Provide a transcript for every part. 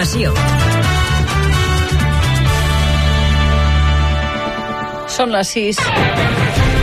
Informació. Són les 6.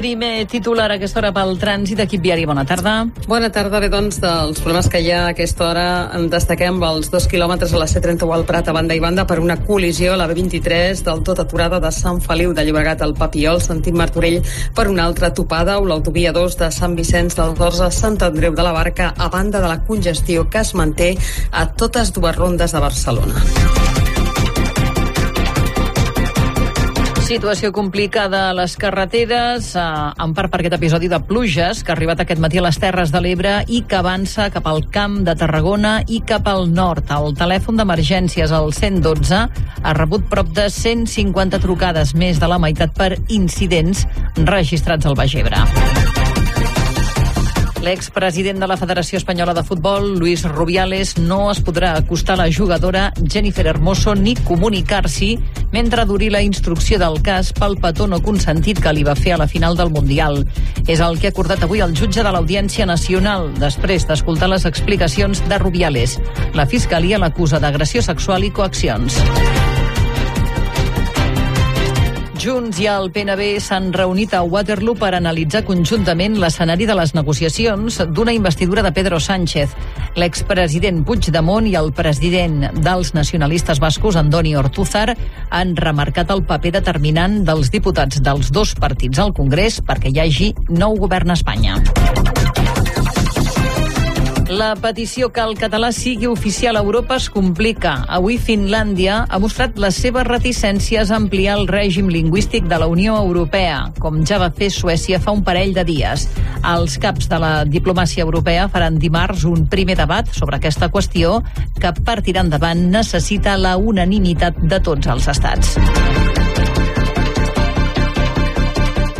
Primer titular a aquesta hora pel trànsit d'equip viari. Bona tarda. Bona tarda. Bé, doncs, dels problemes que hi ha a aquesta hora en destaquem els dos quilòmetres a la C31 al Prat a banda i banda per una col·lisió a la B23 del tot aturada de Sant Feliu de Llobregat al Papiol, sentit Martorell per una altra topada o l'autovia 2 de Sant Vicenç del Dors a Sant Andreu de la Barca a banda de la congestió que es manté a totes dues rondes de Barcelona. Situació complicada a les carreteres, eh, en part per aquest episodi de pluges que ha arribat aquest matí a les Terres de l'Ebre i que avança cap al camp de Tarragona i cap al nord. El telèfon d'emergències, el 112, ha rebut prop de 150 trucades, més de la meitat per incidents registrats al Baix Ebre. L'expresident de la Federació Espanyola de Futbol, Luis Rubiales, no es podrà acostar a la jugadora Jennifer Hermoso ni comunicar-s'hi mentre duri la instrucció del cas pel petó no consentit que li va fer a la final del Mundial. És el que ha acordat avui el jutge de l'Audiència Nacional, després d'escoltar les explicacions de Rubiales. La Fiscalia l'acusa d'agressió sexual i coaccions. Junts i el PNB s'han reunit a Waterloo per analitzar conjuntament l'escenari de les negociacions d'una investidura de Pedro Sánchez. L'expresident Puigdemont i el president dels nacionalistes bascos, Andoni Ortúzar, han remarcat el paper determinant dels diputats dels dos partits al Congrés perquè hi hagi nou govern a Espanya. La petició que el català sigui oficial a Europa es complica. Avui Finlàndia ha mostrat les seves reticències a ampliar el règim lingüístic de la Unió Europea, com ja va fer Suècia fa un parell de dies. Els caps de la diplomàcia europea faran dimarts un primer debat sobre aquesta qüestió que per tirar endavant necessita la unanimitat de tots els estats.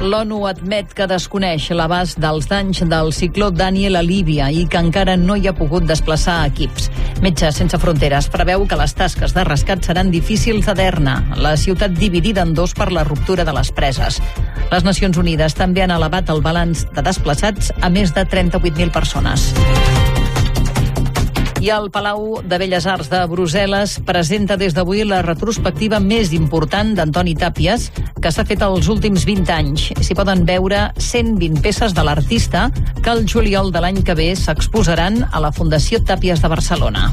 L'ONU admet que desconeix l'abast dels danys del cicló Daniel a Líbia i que encara no hi ha pogut desplaçar equips. Metges Sense Fronteres preveu que les tasques de rescat seran difícils a Derna, la ciutat dividida en dos per la ruptura de les preses. Les Nacions Unides també han elevat el balanç de desplaçats a més de 38.000 persones. I el Palau de Belles Arts de Brussel·les presenta des d'avui la retrospectiva més important d'Antoni Tàpies, que s'ha fet els últims 20 anys. S'hi poden veure 120 peces de l'artista que el juliol de l'any que ve s'exposaran a la Fundació Tàpies de Barcelona.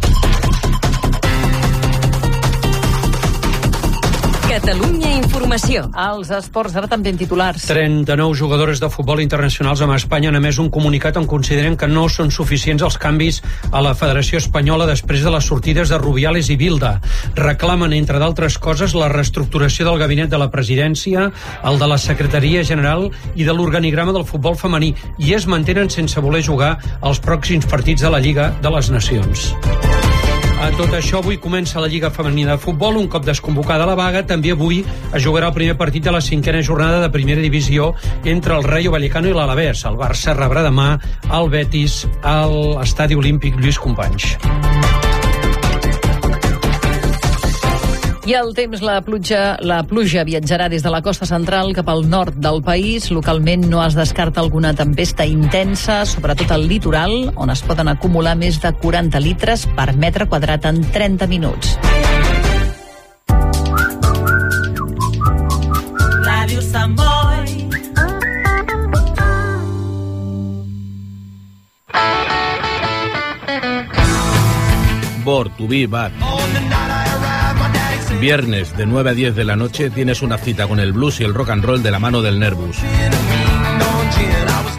Catalunya Informació. Els esports ara també en titulars. 39 jugadores de futbol internacionals amb Espanya han emès un comunicat on consideren que no són suficients els canvis a la Federació Espanyola després de les sortides de Rubiales i Bilda. Reclamen, entre d'altres coses, la reestructuració del gabinet de la presidència, el de la secretaria general i de l'organigrama del futbol femení i es mantenen sense voler jugar els pròxims partits de la Lliga de les Nacions. A tot això, avui comença la Lliga Femenina de Futbol, un cop desconvocada la vaga. També avui es jugarà el primer partit de la cinquena jornada de primera divisió entre el Rayo Vallecano i l'Alavés. El Barça rebrà demà el Betis a l'Estadi Olímpic Lluís Companys. I el temps, la pluja, la pluja viatjarà des de la costa central cap al nord del país. Localment no es descarta alguna tempesta intensa, sobretot al litoral, on es poden acumular més de 40 litres per metre quadrat en 30 minuts. Ràdio Sant Boi. Bor, Tubí. Viernes de 9 a 10 de la noche tienes una cita con el blues y el rock and roll de la mano del Nervus.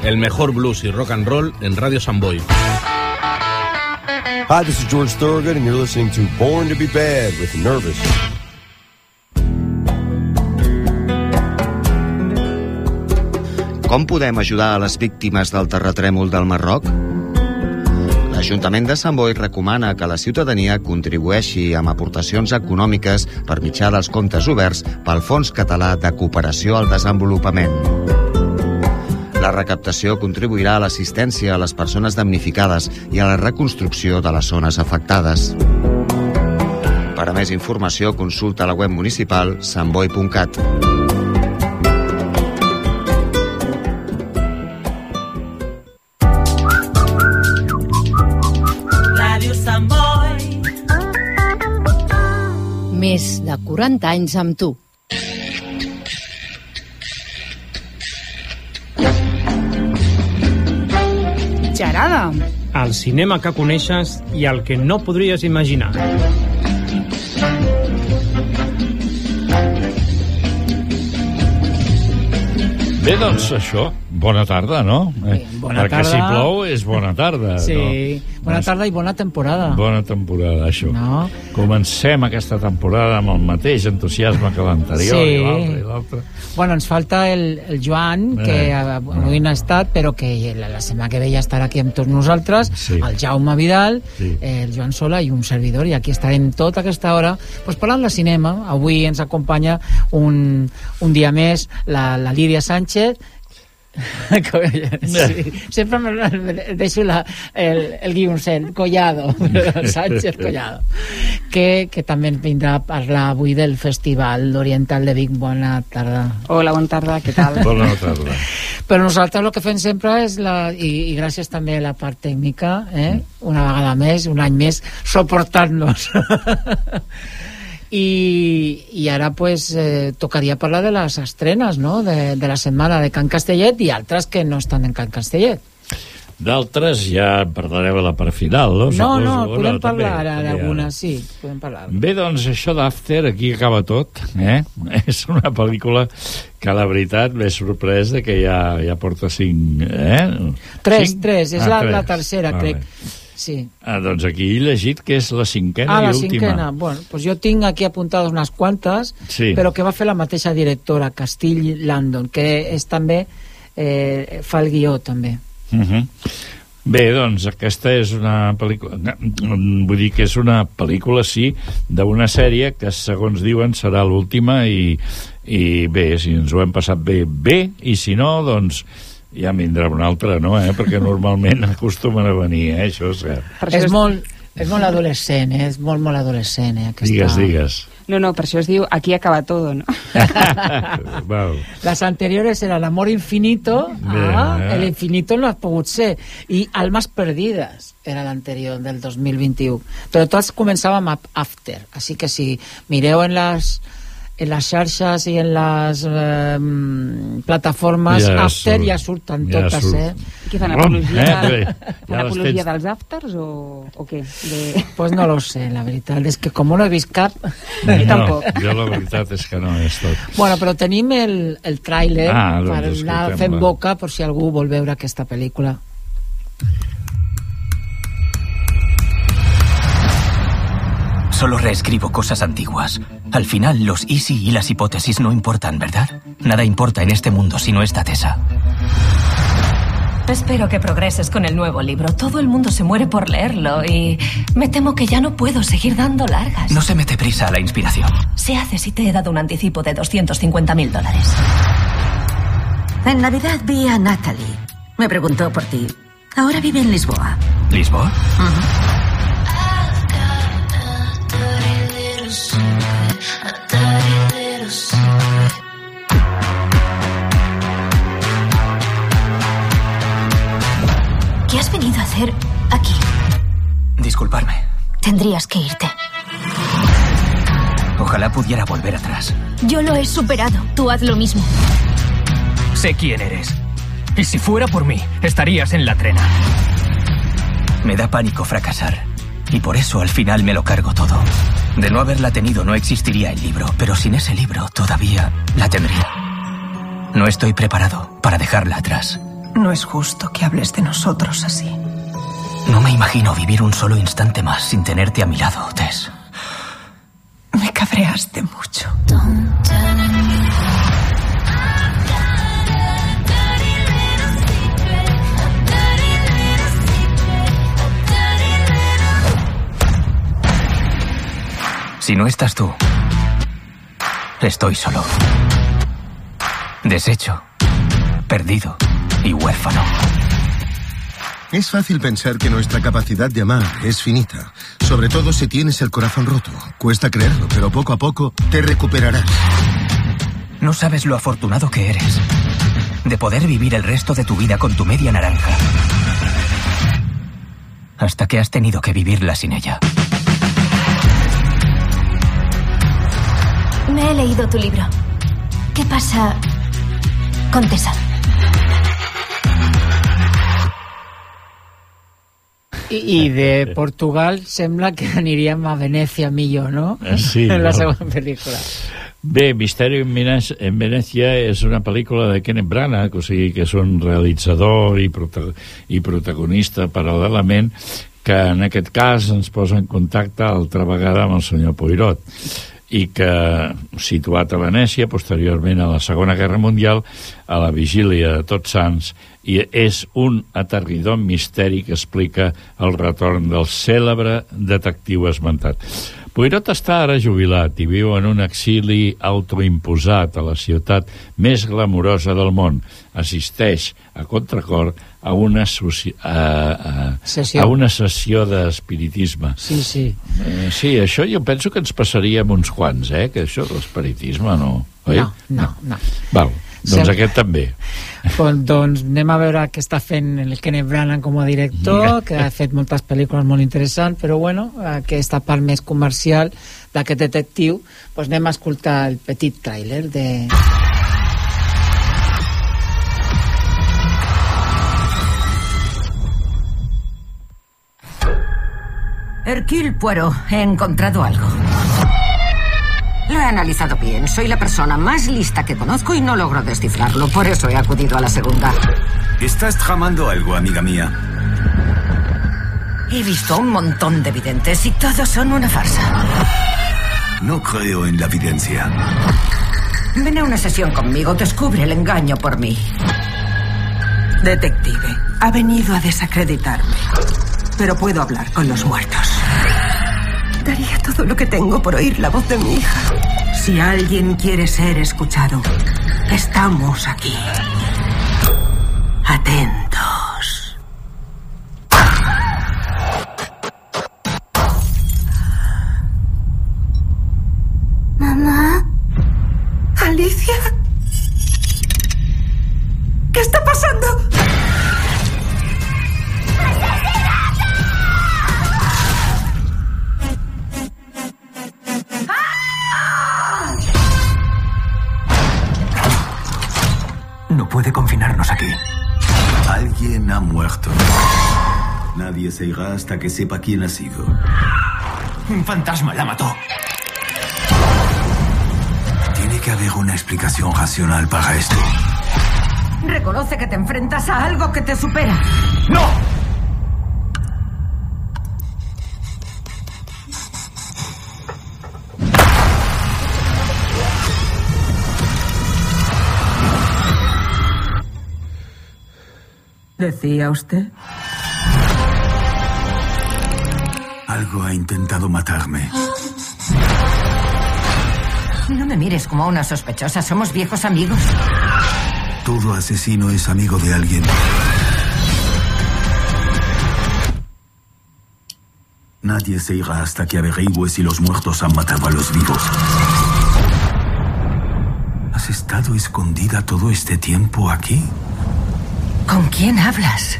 El mejor blues y rock and roll en Radio Samboy. Hi, this is George Thorogood, and you're listening to Born to Be Bad with Nervous. Com podem ajudar a les víctimes del terratrèmol del Marroc? L'Ajuntament de Sant Boi recomana que la ciutadania contribueixi amb aportacions econòmiques per mitjà dels comptes oberts pel Fons Català de Cooperació al Desenvolupament. La recaptació contribuirà a l'assistència a les persones damnificades i a la reconstrucció de les zones afectades. Per a més informació, consulta la web municipal santboi.cat. 40 anys amb tu. Gerada. El cinema que coneixes i el que no podries imaginar. Bé, doncs això, bona tarda, no? Eh, bona Perquè tarda. si plou és bona tarda. Sí, no? bona tarda i bona temporada. Bona temporada, això. No? Comencem aquesta temporada amb el mateix entusiasme que l'anterior Sí. i l'altre i l'altre. Bueno, ens falta el, el Joan, que Eh, avui no ha estat, però que la, la setmana que ve ja estarà aquí amb tots nosaltres, Sí. el Jaume Vidal, Sí. eh, el Joan Sola i un servidor, i aquí estarem tota aquesta hora pues, parlant de cinema. Avui ens acompanya un, un dia més la, la Lídia Sánchez, sí, sempre me, me deixo la, el, el guioncet, Collado, Sánchez Collado, que, que també ens vindrà a parlar avui del Festival Oriental de Vic. Bona tarda. Hola, bona tarda, què tal? Bona tarda. Però nosaltres el que fem sempre és, la, i, i gràcies també a la part tècnica, eh? una vegada més, un any més, suportant-nos. I, i ara pues, eh, tocaria parlar de les estrenes no? de, de la setmana de Can Castellet i altres que no estan en Can Castellet. D'altres ja en parlarem a la part final, no? No, Suposo. no, podem també, parlar ara també d'algunes, sí, podem parlar. Bé, doncs això d'After, aquí acaba tot, eh? És una pel·lícula que la veritat m'he sorprès que ja, ja porta cinc, eh? Tres, Cinc? tres, és Ah, la, tres. la tercera, Vale. crec. Sí. Ah, doncs aquí he llegit que és la cinquena Ah, la i última. cinquena. Bueno, pues jo tinc aquí apuntades unes quantes, Sí. però que va fer la mateixa directora, Castill Landon, que és també eh, fa el guió, també. Uh -huh. Bé, doncs aquesta és una pel·lícula... Vull dir que és una pel·lícula, sí, d'una sèrie que, segons diuen, serà l'última i, i bé, si ens ho hem passat bé, bé, i si no, doncs ja en vindrà una altra, no? Eh? Perquè normalment acostumen a venir, eh? Això és cert. És molt, és molt adolescent, eh? és molt, molt adolescent, eh? Aquesta... Digues, digues. No, no, per això es diu aquí acaba todo, no? Wow. Las anteriores era el amor infinito, ah, Bé. el infinito no ha pogut ser, i Almas perdides era l'anterior del 2021. Però tots començàvem amb After, així que si mireu en les en les xarxes i en les eh, plataformes Ja After surt, ja surten ja totes, surt. eh? Què fan, apologia, eh, fan ja apologia tens. dels afters o, o què? De... Pues no lo sé, la veritat, és que com no he vist cap... No, jo la veritat és que no és tot. Bueno, però tenim el, el tràiler Ah, doncs per anar fent boca per si algú vol veure aquesta pel·lícula. Solo reescribo cosas antiguas. Al final, los easy y las hipótesis no importan, ¿verdad? Nada importa en este mundo si no está Tessa. Espero que progreses con el nuevo libro. Todo el mundo se muere por leerlo y me temo que ya no puedo seguir dando largas. No se mete prisa a la inspiración. Se hace si te he dado un anticipo de 250 mil dólares. En Navidad vi a Natalie. Me preguntó por ti. Ahora vive en Lisboa. ¿Lisboa? ¿Qué aquí? Disculparme. Tendrías que irte. Ojalá pudiera volver atrás. Yo lo he superado. Tú haz lo mismo. Sé quién eres. Y si fuera por mí, estarías en la trena. Me da pánico fracasar. Y por eso al final me lo cargo todo. De no haberla tenido no existiría el libro, pero sin ese libro todavía la tendría. No estoy preparado para dejarla atrás. No es justo que hables de nosotros así. No me imagino vivir un solo instante más sin tenerte a mi lado, Tess. Me cabreaste mucho. Si no estás tú, estoy solo. Deshecho, perdido y huérfano. Es fácil pensar que nuestra capacidad de amar es finita, sobre todo si tienes el corazón roto. Cuesta creerlo, pero poco a poco te recuperarás. No sabes lo afortunado que eres de poder vivir el resto de tu vida con tu media naranja. Hasta que has tenido que vivirla sin ella. Me he leído tu libro. ¿Qué pasa con Tessa? I, I de Portugal sembla que aniríem a Venècia millor, no? Eh, sí, en la no. segona pel·lícula. Bé, Misteri en Venècia és una pel·lícula de Kenneth Branagh, o sigui que és un realitzador i, prota i protagonista paral·lelament que en aquest cas ens posa en contacte altra vegada amb el senyor Poirot i que, situat a Venècia, posteriorment a la Segona Guerra Mundial, a la vigília de Tots Sants, i és un aterridor misteri que explica el retorn del cèlebre detectiu esmentat. Poirot està ara jubilat i viu en un exili autoimposat a la ciutat més glamurosa del món. Assisteix a contracor a una, soci... a, a, Sessió. a una sessió d'espiritisme. Sí, sí. Eh, sí, això jo penso que ens passaria amb uns quants, eh? Que això l'espiritisme no... Oi? No, no, no. Val, doncs Sem- aquest també. Pues, doncs anem a veure què està fent el Kenneth Branagh com a director, que ha fet moltes pel·lícules molt interessants, però bueno, aquesta part més comercial d'aquest detectiu, doncs anem a escoltar el petit tràiler de... Hercule Poirot, he encontrado algo. Lo he analizado bien. Soy la persona más lista que conozco y no logro descifrarlo. Por eso he acudido a la segunda. Estás tramando algo, amiga mía. He visto un montón de videntes y todos son una farsa. No creo en la evidencia. Ven a una sesión conmigo, descubre el engaño por mí. Detective, ha venido a desacreditarme. Pero puedo hablar con los muertos. Daría todo lo que tengo por oír la voz de mi hija. Si alguien quiere ser escuchado, estamos aquí. Atentos. Ha muerto. Nadie se irá hasta que sepa quién ha sido. Un fantasma la mató. Tiene que haber una explicación racional para esto. Reconoce que te enfrentas a algo que te supera. ¡No! ¿Decía usted? Algo ha intentado matarme. No me mires como a una sospechosa. Somos viejos amigos. Todo asesino es amigo de alguien. Nadie se irá hasta que averigüe si los muertos han matado a los vivos. ¿Has estado escondida todo este tiempo aquí? ¿Con quién hablas?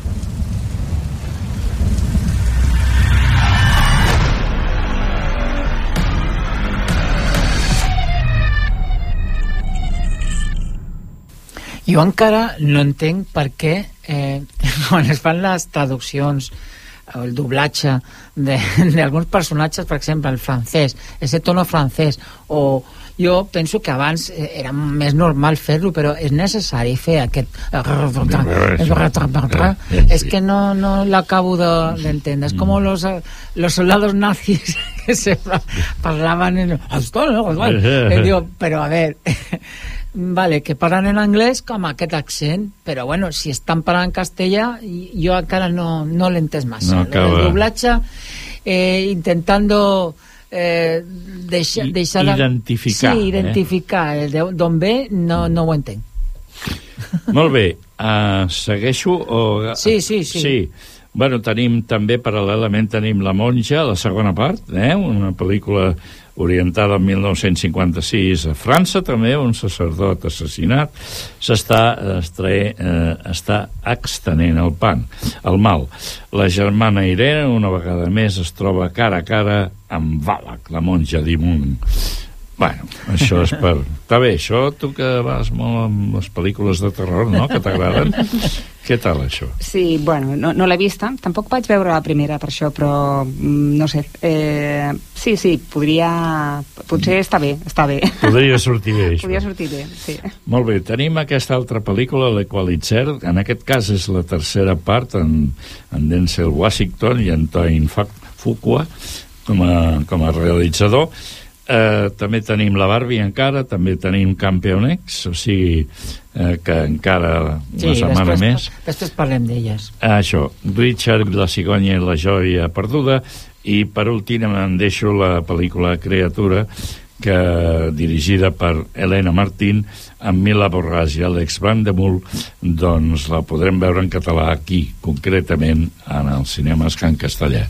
Jo encara no entenc per què eh, quan es fan les traduccions o el doblatge d'alguns personatges, per exemple, el francès, ese tono francès, o jo penso que abans eh, era més normal fer-lo, però és necessari fer aquest... És que no, no l'acabo de- d'entendre. És com los, eh, los soldados nazis que se parlaven en... Eh, digo, però a ver, vale, que parlen en anglès com aquest accent, però bueno, si estan parlant en castellà, jo encara no, no l'he entès massa. No el acaba. doblatge, eh, intentando eh, deixa, deixa la... identificar. Sí, eh? identificar. Eh? D'on ve no, mm. no ho entenc. Molt bé. Uh, segueixo? O... Sí, sí, sí. Sí. Bueno, tenim també, paral·lelament, tenim La Monja, la segona part, eh? una pel·lícula orientada en 1956 a França, també, un sacerdot assassinat, s'està estre- eh, està extenent el pan, el mal. La germana Irene, una vegada més, es troba cara a cara amb Valak, la monja d'Imun. Bueno, això és per... Està bé, això, tu que vas molt amb les pel·lícules de terror, no?, que t'agraden. Què tal, això? Sí, bueno, no, no l'he vista. Tampoc vaig veure la primera per això, però mm, no sé. Eh, sí, sí, podria... Potser està bé, està bé. Podria sortir bé, això. Podria sortir bé, sí. Molt bé, tenim aquesta altra pel·lícula, l'Equalitzer. En aquest cas és la tercera part, en, en Denzel Washington i en Toyin Fuqua com a, com a realitzador. Eh, també tenim la Barbie encara, també tenim Campeonex, o sigui eh, que encara una Sí, setmana després, més. després parlem d'elles. Això, Richard, la cigonya i la joia perduda, i per últim em deixo la pel·lícula Creatura, que dirigida per Helena Martín amb Mila Borràs i Alex Van de Mul doncs la podrem veure en català aquí, concretament en els cinemes Can Castellà?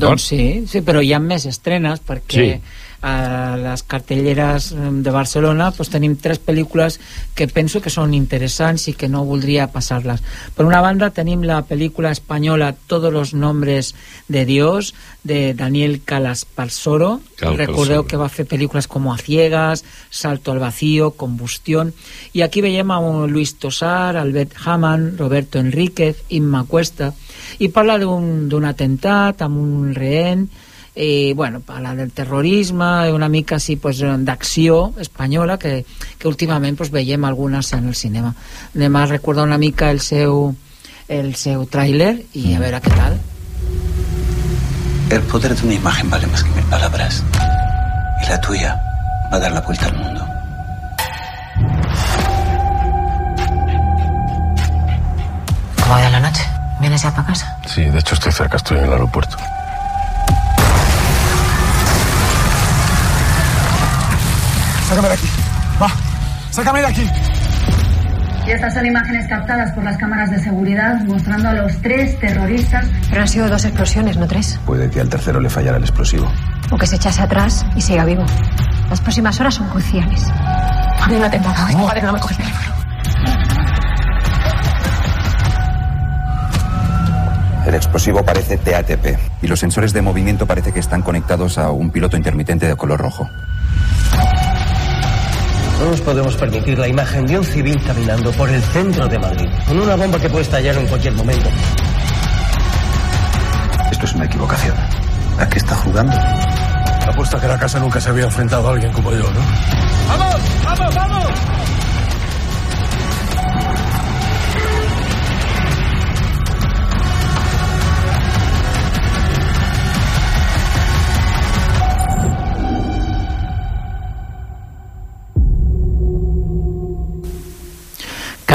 Doncs sí, sí, però hi ha més estrenes perquè Sí. A les cartelleres em, de Barcelona pues, tenim tres pel·lícules que penso que són interessants i que no voldria passar-les. Per una banda tenim la pel·lícula espanyola Todos los nombres de Dios de Daniel Calasparsoro Calparsoro. recordeu que va fer pel·lícules com A ciegas, Salto al vacío, Combustión i aquí veiem a Luis Tosar, Albert Hamann, Roberto Enríquez, Imma Cuesta i parla d'un atemptat amb un rehén i bueno, parla del terrorisme i una mica així pues, d'acció espanyola que, que últimament pues, veiem algunes en el cinema anem a recordar una mica el seu el seu tràiler i a veure què tal El poder de una imagen vale más que mil palabras. Y la tuya va a dar la vuelta al mundo. ¿Cómo va la noche? ¿Vienes ya para casa? Sí, de hecho estoy cerca, estoy en el aeropuerto. Sácame de aquí. Va, sácame de aquí. Y estas son imágenes captadas por las cámaras de seguridad mostrando a los tres terroristas. Pero han sido dos explosiones, no tres. Puede que al tercero le fallara el explosivo. O que se echase atrás y siga vivo. Las próximas horas son cruciales. Ha habido una temporada. Joder, no me coges el teléfono. El explosivo parece TATP y los sensores de movimiento parece que están conectados a un piloto intermitente de color rojo. No nos podemos permitir la imagen de un civil caminando por el centro de Madrid, con una bomba que puede estallar en cualquier momento. Esto es una equivocación. ¿A qué está jugando? Apuesto a que la casa nunca se había enfrentado a alguien como yo, ¿no? ¡Vamos! ¡Vamos! ¡Vamos!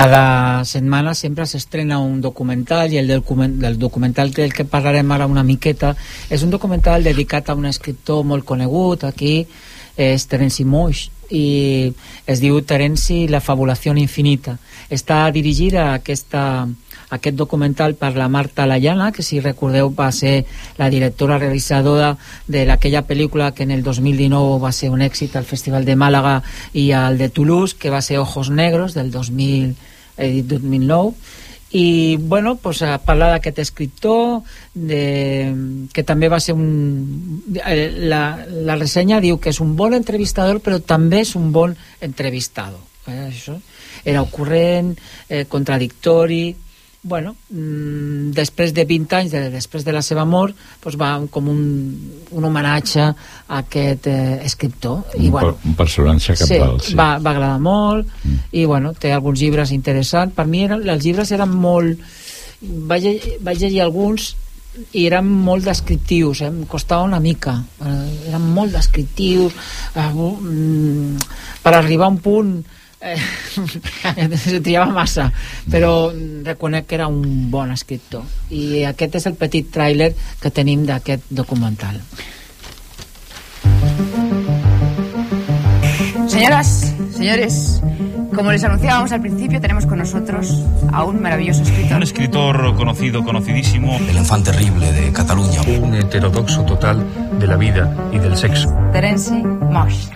Cada setmana sempre s'estrena un documental i el del, del documental del que parlarem ara una miqueta és un documental dedicat a un escriptor molt conegut aquí és Terenci Moix i es diu Terenci la fabulació infinita. Està dirigida a aquesta aquest documental per la Marta Layana, que si recordeu va ser la directora realitzadora de aquella pel·lícula que en el 2019 va ser un èxit al Festival de Màlaga i al de Toulouse, que va ser Ojos Negros del 2000, eh, 2009 i bueno, pues, a parlar d'aquest escriptor de, que també va ser un eh, la, la ressenya diu que és un bon entrevistador però també és un bon entrevistador eh, això. Era ocurrent, eh, contradictori bueno, mm, després de 20 anys de, després de la seva mort doncs va com un, un homenatge a aquest eh, escriptor i un, bueno, un personatge cabdal, sí. va, va agradar molt mm. i bueno, té alguns llibres interessants per mi eren, els llibres eren molt vaig, vaig llegir alguns i eren molt descriptius eh? em costava una mica eh, eren molt descriptius eh, mm, per arribar a un punt eh, se triava massa però reconec que era un bon escriptor i aquest és el petit tràiler que tenim d'aquest documental Señoras, señores, como les anunciábamos al principio, tenemos con nosotros a un maravilloso escritor. Un escritor conocido, conocidísimo. El enfant terrible de Cataluña. Un heterodoxo total de la vida y del sexo. Terence Moix.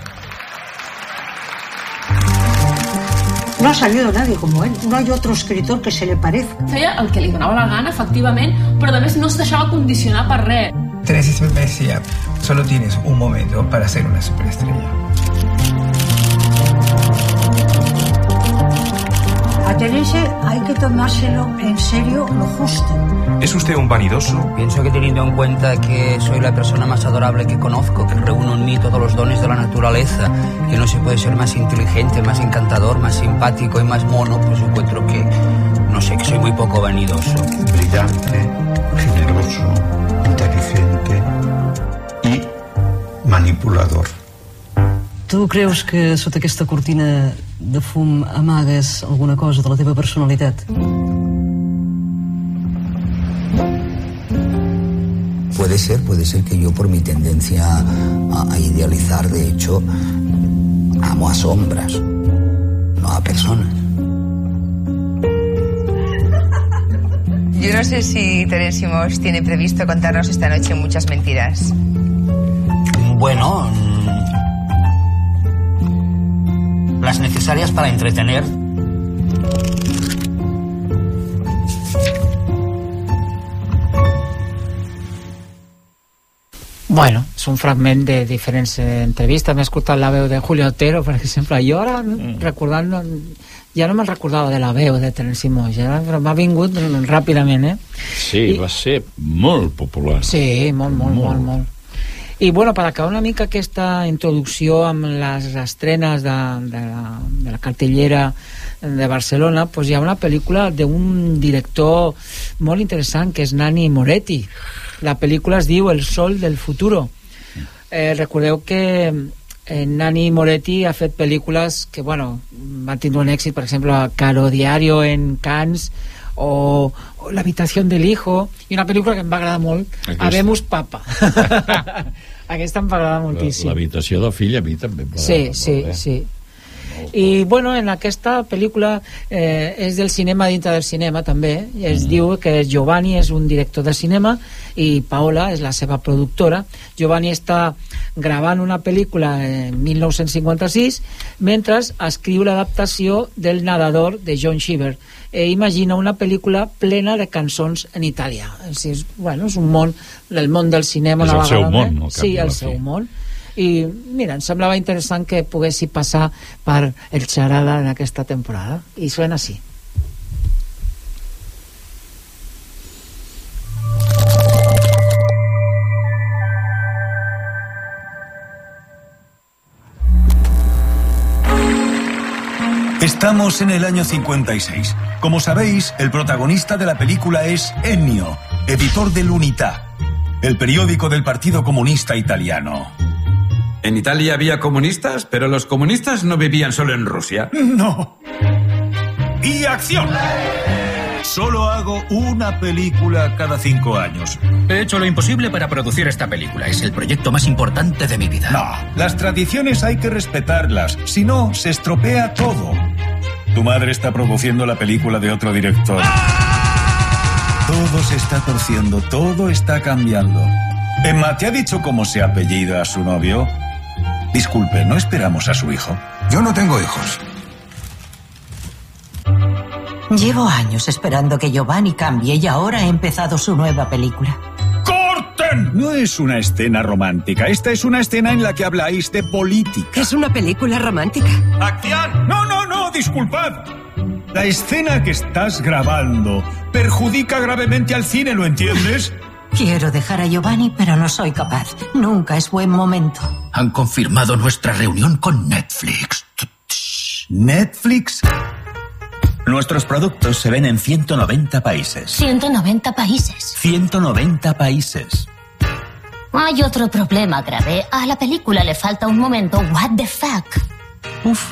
No ha salido nadie como él. No hay otro escritor que se le parezca. Feia el que li donava la gana, efectivament, però a més no es deixava condicionar per res. Teresa me decía, solo tienes un momento para ser una superestrella. A Terese hay que tomárselo en serio lo justo. ¿Es usted un vanidoso? Pienso que teniendo en cuenta que soy la persona más adorable que conozco, que reúno en mí todos los dones de la naturaleza, que no se puede ser más inteligente, más encantador, más simpático y más mono, pues encuentro que, no sé, que soy muy poco vanidoso. Brillante, generoso, inteligente y manipulador. Tu creus que sota aquesta cortina de fum amagues alguna cosa de la teva personalitat? Puede ser, puede ser que yo por mi tendencia a, a idealizar, de hecho, amo a sombras, no a personas. Yo no sé si Terence Moss tiene previsto contarnos esta noche muchas mentiras. Bueno, las necesarias para entretener. Bueno, és un fragment de diferents eh, entrevistes. M'he escoltat la veu de Julio Otero, per exemple. Jo ara, mm. recordant, no, ja no me'n recordava de la veu de Terence Moix, ja, però m'ha vingut ràpidament, eh? Sí, I... va ser molt popular. Sí, molt, molt, molt, molt. molt. I bueno, per acabar una mica aquesta introducció amb les estrenes de, de, la, de la cartellera de Barcelona, pues hi ha una pel·lícula d'un director molt interessant que és Nani Moretti. La pel·lícula es diu El sol del futuro. Eh, recordeu que eh, Nani Moretti ha fet pel·lícules que, bueno, va tindre un èxit, per exemple, Caro Diario en Cannes, o, o L'habitació del hijo, i una pel·lícula que em va agradar molt, Aquesta. Habemus Papa. Aquesta em va agradar moltíssim. L'habitació del fill a mi també em va Sí, sí, molt, eh? sí. I bueno, en aquesta pel·lícula eh, és del cinema dintre del cinema també, es mm. diu que Giovanni és un director de cinema i Paola és la seva productora. Giovanni està gravant una pel·lícula en 1956 mentre escriu l'adaptació del Nadador de John Cheever e imagina una pel·lícula plena de cançons en italià. És, bueno, és un món el món del cinema És el seu vegada món, cap sí, el seu món i mira, em semblava interessant que poguessi passar per el Charada en aquesta temporada i suena així Estamos en el año 56. Como sabéis, el protagonista de la película es Ennio, editor del Unità, el periódico del Partido Comunista Italiano. En Italia había comunistas, pero los comunistas no vivían solo en Rusia. No. Y acción. Solo hago una película cada cinco años. He hecho lo imposible para producir esta película. Es el proyecto más importante de mi vida. No, las tradiciones hay que respetarlas, si no, se estropea todo. Tu madre está produciendo la película de otro director. Todo se está torciendo, todo está cambiando. Emma, ¿te ha dicho cómo se apellida a su novio? Disculpe, ¿no esperamos a su hijo? Yo no tengo hijos. Llevo años esperando que Giovanni cambie y ahora ha empezado su nueva película. ¡Corten! No es una escena romántica, esta es una escena en la que habláis de política. ¿Es una película romántica? ¡Acción! No, no, no, disculpad. La escena que estás grabando perjudica gravemente al cine, ¿lo entiendes? Quiero dejar a Giovanni, pero no soy capaz. Nunca es buen momento. Han confirmado nuestra reunión con Netflix. ¿Netflix? Nuestros productos se ven en 190 países. 190 países. 190 países. Hay otro problema grave. A la película le falta un momento. What the fuck? Uf.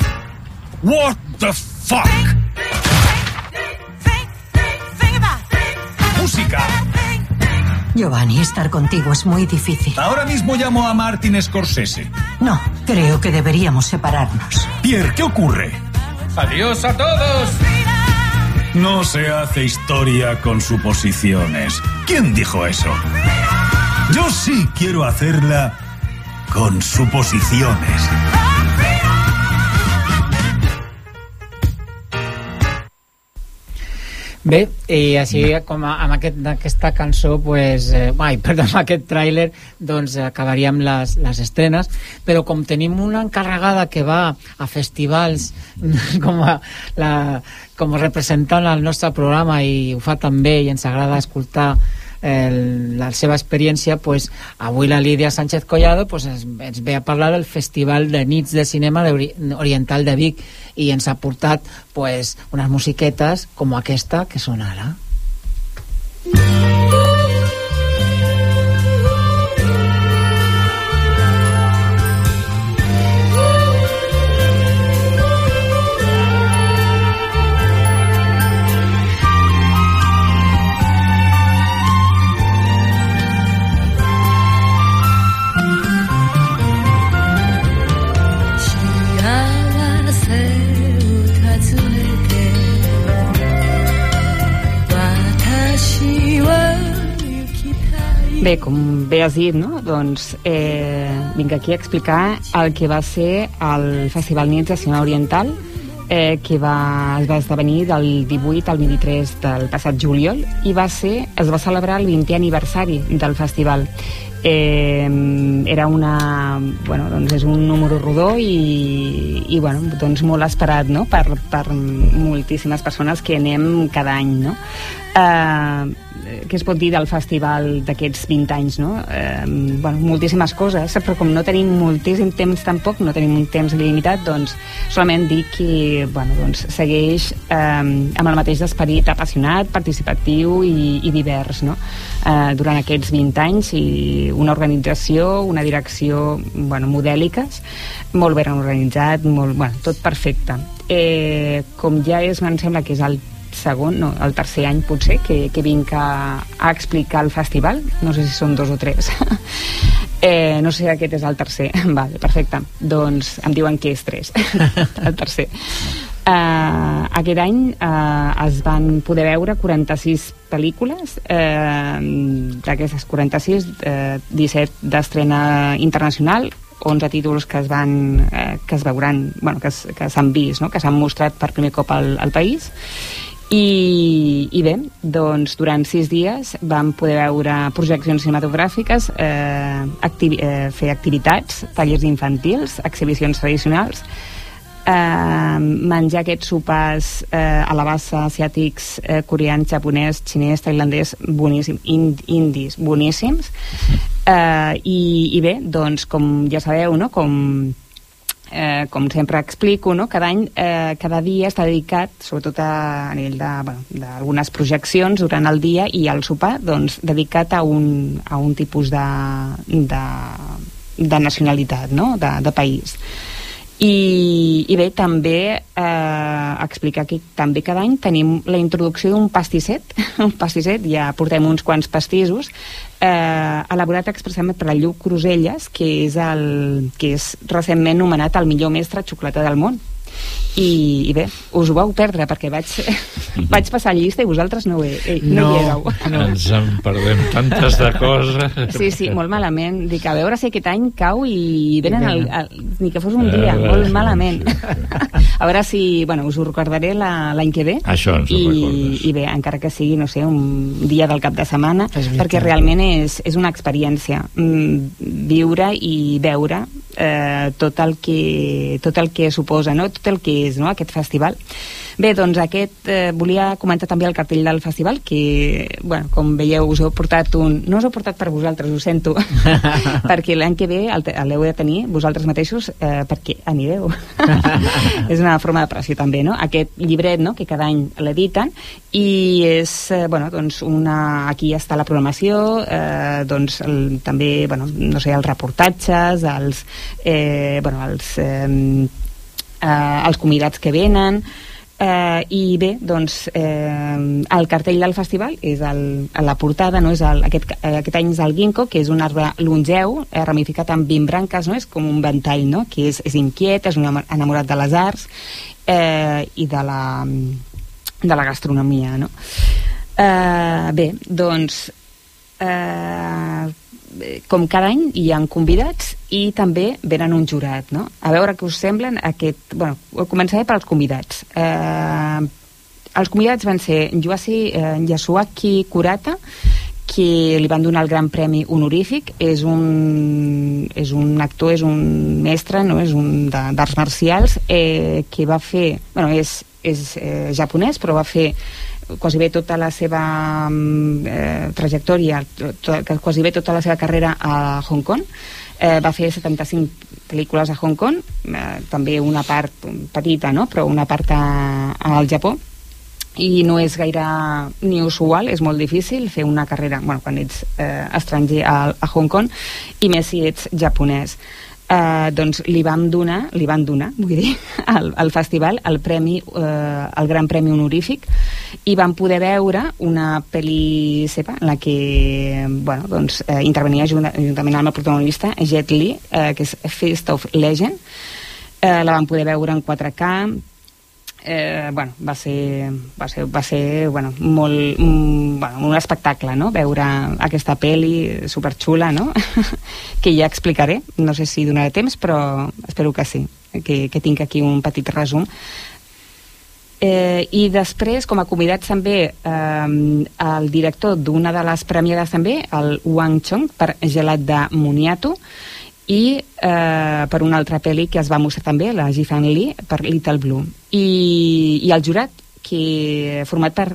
What the fuck? Música. Giovanni, estar contigo es muy difícil. Ahora mismo llamo a Martin Scorsese. No, creo que deberíamos separarnos. Pierre, ¿qué ocurre? ¡Adiós a todos! No se hace historia con suposiciones. ¿Quién dijo eso? Yo sí quiero hacerla con suposiciones. Bé, i així com a, amb aquest, aquesta cançó pues, eh, ai, perdó, amb aquest tràiler doncs acabaríem les, les estrenes. Però com tenim una encarregada que va a festivals com a, la, com a representant al nostre programa i ho fa també i ens agrada escoltar el, la seva experiència pues, avui la Lídia Sánchez Collado pues, ens, ens ve a parlar del Festival de Nits de Cinema de Ori Oriental de Vic i ens ha portat pues, unes musiquetes com aquesta que són ara Bé, com bé has dit, no? doncs eh, vinc aquí a explicar el que va ser el Festival Nits Cinema Oriental eh, que va, es va esdevenir del 18 al 23 del passat juliol i va ser, es va celebrar el 20è aniversari del festival eh, era una bueno, doncs és un número rodó i, i bueno, doncs molt esperat no? per, per moltíssimes persones que anem cada any no? eh, què es pot dir del festival d'aquests 20 anys, no? Eh, bueno, moltíssimes coses, però com no tenim moltíssim temps tampoc, no tenim un temps limitat, doncs solament dir que bueno, doncs, segueix eh, amb el mateix esperit apassionat, participatiu i, i divers, no? Eh, durant aquests 20 anys i una organització, una direcció bueno, modèliques, molt ben organitzat, molt, bueno, tot perfecte. Eh, com ja és, em sembla que és el segon, no, el tercer any potser que, que vinc a, a explicar el festival. No sé si són dos o tres. Eh, no sé aquest és el tercer. Vale, perfecte, doncs em diuen que és tres. El tercer. Uh, aquest any uh, es van poder veure 46 pel·lícules uh, d'aquestes 46 uh, 17 d'estrena internacional 11 títols que es van eh, que es veuran, bueno, que s'han vist, no? que s'han mostrat per primer cop al, al país i, i bé, doncs durant sis dies vam poder veure projeccions cinematogràfiques, eh, activi eh, fer activitats, tallers infantils, exhibicions tradicionals, eh, menjar aquests sopars eh, a la bassa asiàtics, eh, coreans, japonès, xinès, tailandès, boníssim, ind, indis, boníssims. Eh, i, I bé, doncs, com ja sabeu, no?, com eh, com sempre explico, no? cada any, eh, cada dia està dedicat, sobretot a, a nivell d'algunes bueno, projeccions durant el dia i el sopar, doncs, dedicat a un, a un tipus de, de, de nacionalitat, no? de, de país. I, i bé, també eh, explicar que també cada any tenim la introducció d'un pastisset, un pastisset, ja portem uns quants pastissos, eh, elaborat expressament per la Lluc Cruselles, que és, el, que és recentment nomenat el millor mestre xocolata del món i, i bé, us ho vau perdre perquè vaig, vaig passar llista i vosaltres no, he, eh, no, no hi éreu. no. ens en perdem tantes de coses. Sí, sí, molt malament. Dic, a veure si aquest any cau i venen el, el, ni que fos un dia, uh, molt malament. a veure si, bueno, us ho recordaré l'any que ve. Això ens ho I, recordes. i bé, encara que sigui, no sé, un dia del cap de setmana perquè realment és, és una experiència mm, viure i veure eh, tot, el que, tot el que suposa, no? Tot el que és no? aquest festival. Bé, doncs aquest, eh, volia comentar també el cartell del festival, que, bueno, com veieu, us heu portat un... No us heu portat per vosaltres, ho sento, perquè l'any que ve l'heu de tenir vosaltres mateixos eh, perquè anireu. és una forma de pressió també, no? Aquest llibret, no?, que cada any l'editen, i és, eh, bueno, doncs una... Aquí està la programació, eh, doncs el, també, bueno, no sé, els reportatges, els, eh, bueno, els, eh, eh, els convidats que venen, Eh, i bé, doncs eh, el cartell del festival és el, la portada, no? és el, aquest, aquest any és el ginkgo, que és un arbre longeu eh, ramificat amb 20 branques, no? és com un ventall no? que és, és inquiet, és un enamorat de les arts eh, i de la, de la gastronomia no? eh, bé, doncs eh, com cada any hi han convidats i també venen un jurat, no? A veure què us semblen aquest... Bueno, començaré pels convidats. Eh, els convidats van ser Yuasi eh, Yasuaki Kurata, que li van donar el Gran Premi honorífic. És un, és un actor, és un mestre, no? és un d'arts marcials, eh, que va fer... Bueno, és, és eh, japonès, però va fer quasi bé tota la seva mm, eh, trajectòria, to, quasi bé tota la seva carrera a Hong Kong. Eh, va fer 75 pel·lícules a Hong Kong, eh, també una part petita, no? però una part a, al Japó i no és gaire ni usual, és molt difícil fer una carrera bueno, quan ets eh, estranger a, a Hong Kong i més si ets japonès eh, doncs li vam donar, li van donar vull dir, al, al festival el premi, eh, el gran premi honorífic i vam poder veure una pel·li seva en la que bueno, doncs, eh, intervenia junt, juntament amb el protagonista Jet Li, eh, que és Fist of Legend. Eh, la vam poder veure en 4K eh, bueno, va ser, va ser, va ser bueno, molt, mm, bueno, un espectacle, no?, veure aquesta pel·li superxula, no?, que ja explicaré, no sé si donaré temps, però espero que sí, que, que tinc aquí un petit resum. Eh, I després, com a convidats també, eh, el director d'una de les premiades també, el Wang Chong, per Gelat de Moniato, i eh, per una altra pel·li que es va mostrar també, la Jifan Lee, per Little Blue. I, i el jurat, que format per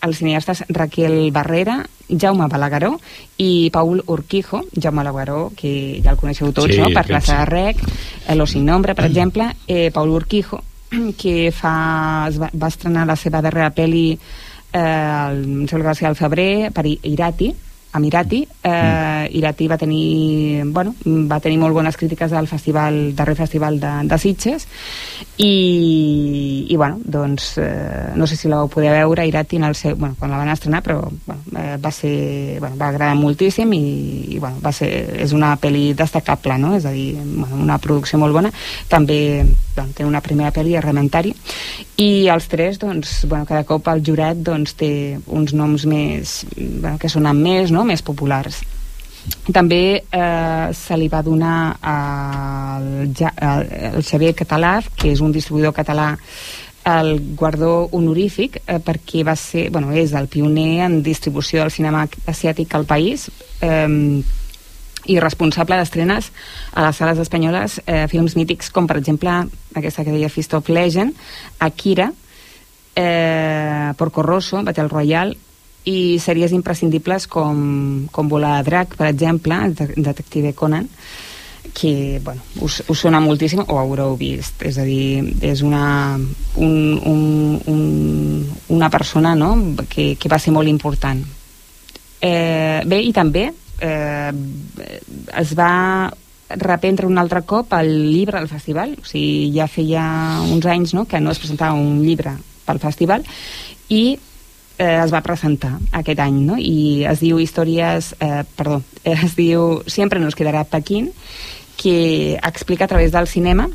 els cineastes Raquel Barrera, Jaume Balagueró i Paul Urquijo, Jaume Balagueró, que ja el coneixeu tots, Sí, no? per sí. de Rec, eh, Lo sin nombre, per exemple, eh, Paul Urquijo, que fa, es va, va estrenar la seva darrera pel·li eh, el, em sembla que va ser al febrer per Irati amb Irati eh, Irati va tenir bueno, va tenir molt bones crítiques al festival darrer festival de, de Sitges. I, i bueno, doncs eh, no sé si la vau poder veure Irati en el seu, bueno, quan la van estrenar però bueno, eh, va ser bueno, va agradar moltíssim i, i bueno, va ser, és una pel·li destacable no? és a dir, bueno, una producció molt bona. També bueno, té una primera pel·li Arrementari. I els tres, doncs, bueno, cada cop el jurat doncs, té uns noms més bueno, que sonen més, no? Més populars. També eh, se li va donar al, al Xavier Català, que és un distribuïdor català el guardó honorífic eh, perquè va ser, bueno, és el pioner en distribució del cinema asiàtic al país eh, i responsable d'estrenes a les sales espanyoles eh, films mítics com per exemple aquesta que deia Fist of Legend Akira eh, Porco Rosso, Battle Royale i sèries imprescindibles com, com Volar a Drac, per exemple, de- Detective Conan, que bueno, us, us sona moltíssim o haureu vist, és a dir, és una, un, un, un, una persona no? que, que va ser molt important. Eh, bé, i també eh, es va reprendre un altre cop el llibre al festival, o sigui, ja feia uns anys no, que no es presentava un llibre pel festival i eh, es va presentar aquest any, no? I es diu Històries, eh, perdó, eh, es diu Siempre nos quedará Pequín, que explica a través del cinema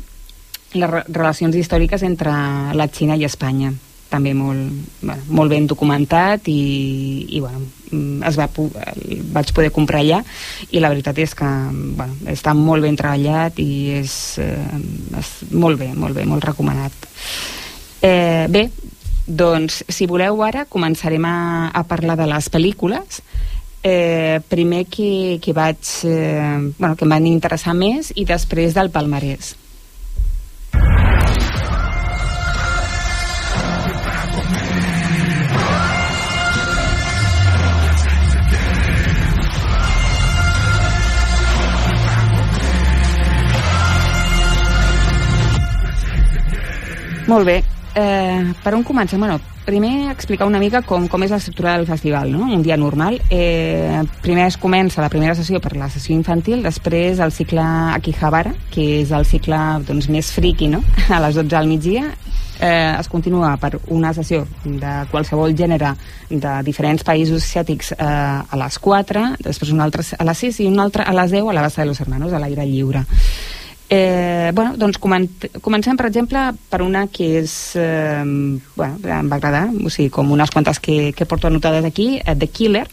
les re relacions històriques entre la Xina i Espanya també molt, bueno, molt ben documentat i, i bueno, mm, es va, el vaig poder comprar allà i la veritat és que bueno, està molt ben treballat i és, eh, és molt bé, molt bé, molt recomanat eh, bé, doncs si voleu ara començarem a, a parlar de les pel·lícules eh, primer que, que vaig eh, bueno, que em van interessar més i després del palmarès Molt bé. Eh, per on comencem? Bueno, primer explicar una mica com, com és l'estructura del festival, no? un dia normal. Eh, primer es comença la primera sessió per la sessió infantil, després el cicle Akihabara, que és el cicle doncs, més friki, no? a les 12 al migdia. Eh, es continua per una sessió de qualsevol gènere de diferents països asiàtics eh, a les 4, després una altra a les 6 i una altra a les 10 a la Bassa de los Hermanos, a l'aire lliure. Eh, bueno, doncs comen comencem, per exemple, per una que és... Eh, bueno, em va agradar, o sigui, com unes quantes que, que porto anotades aquí, eh, The Killer,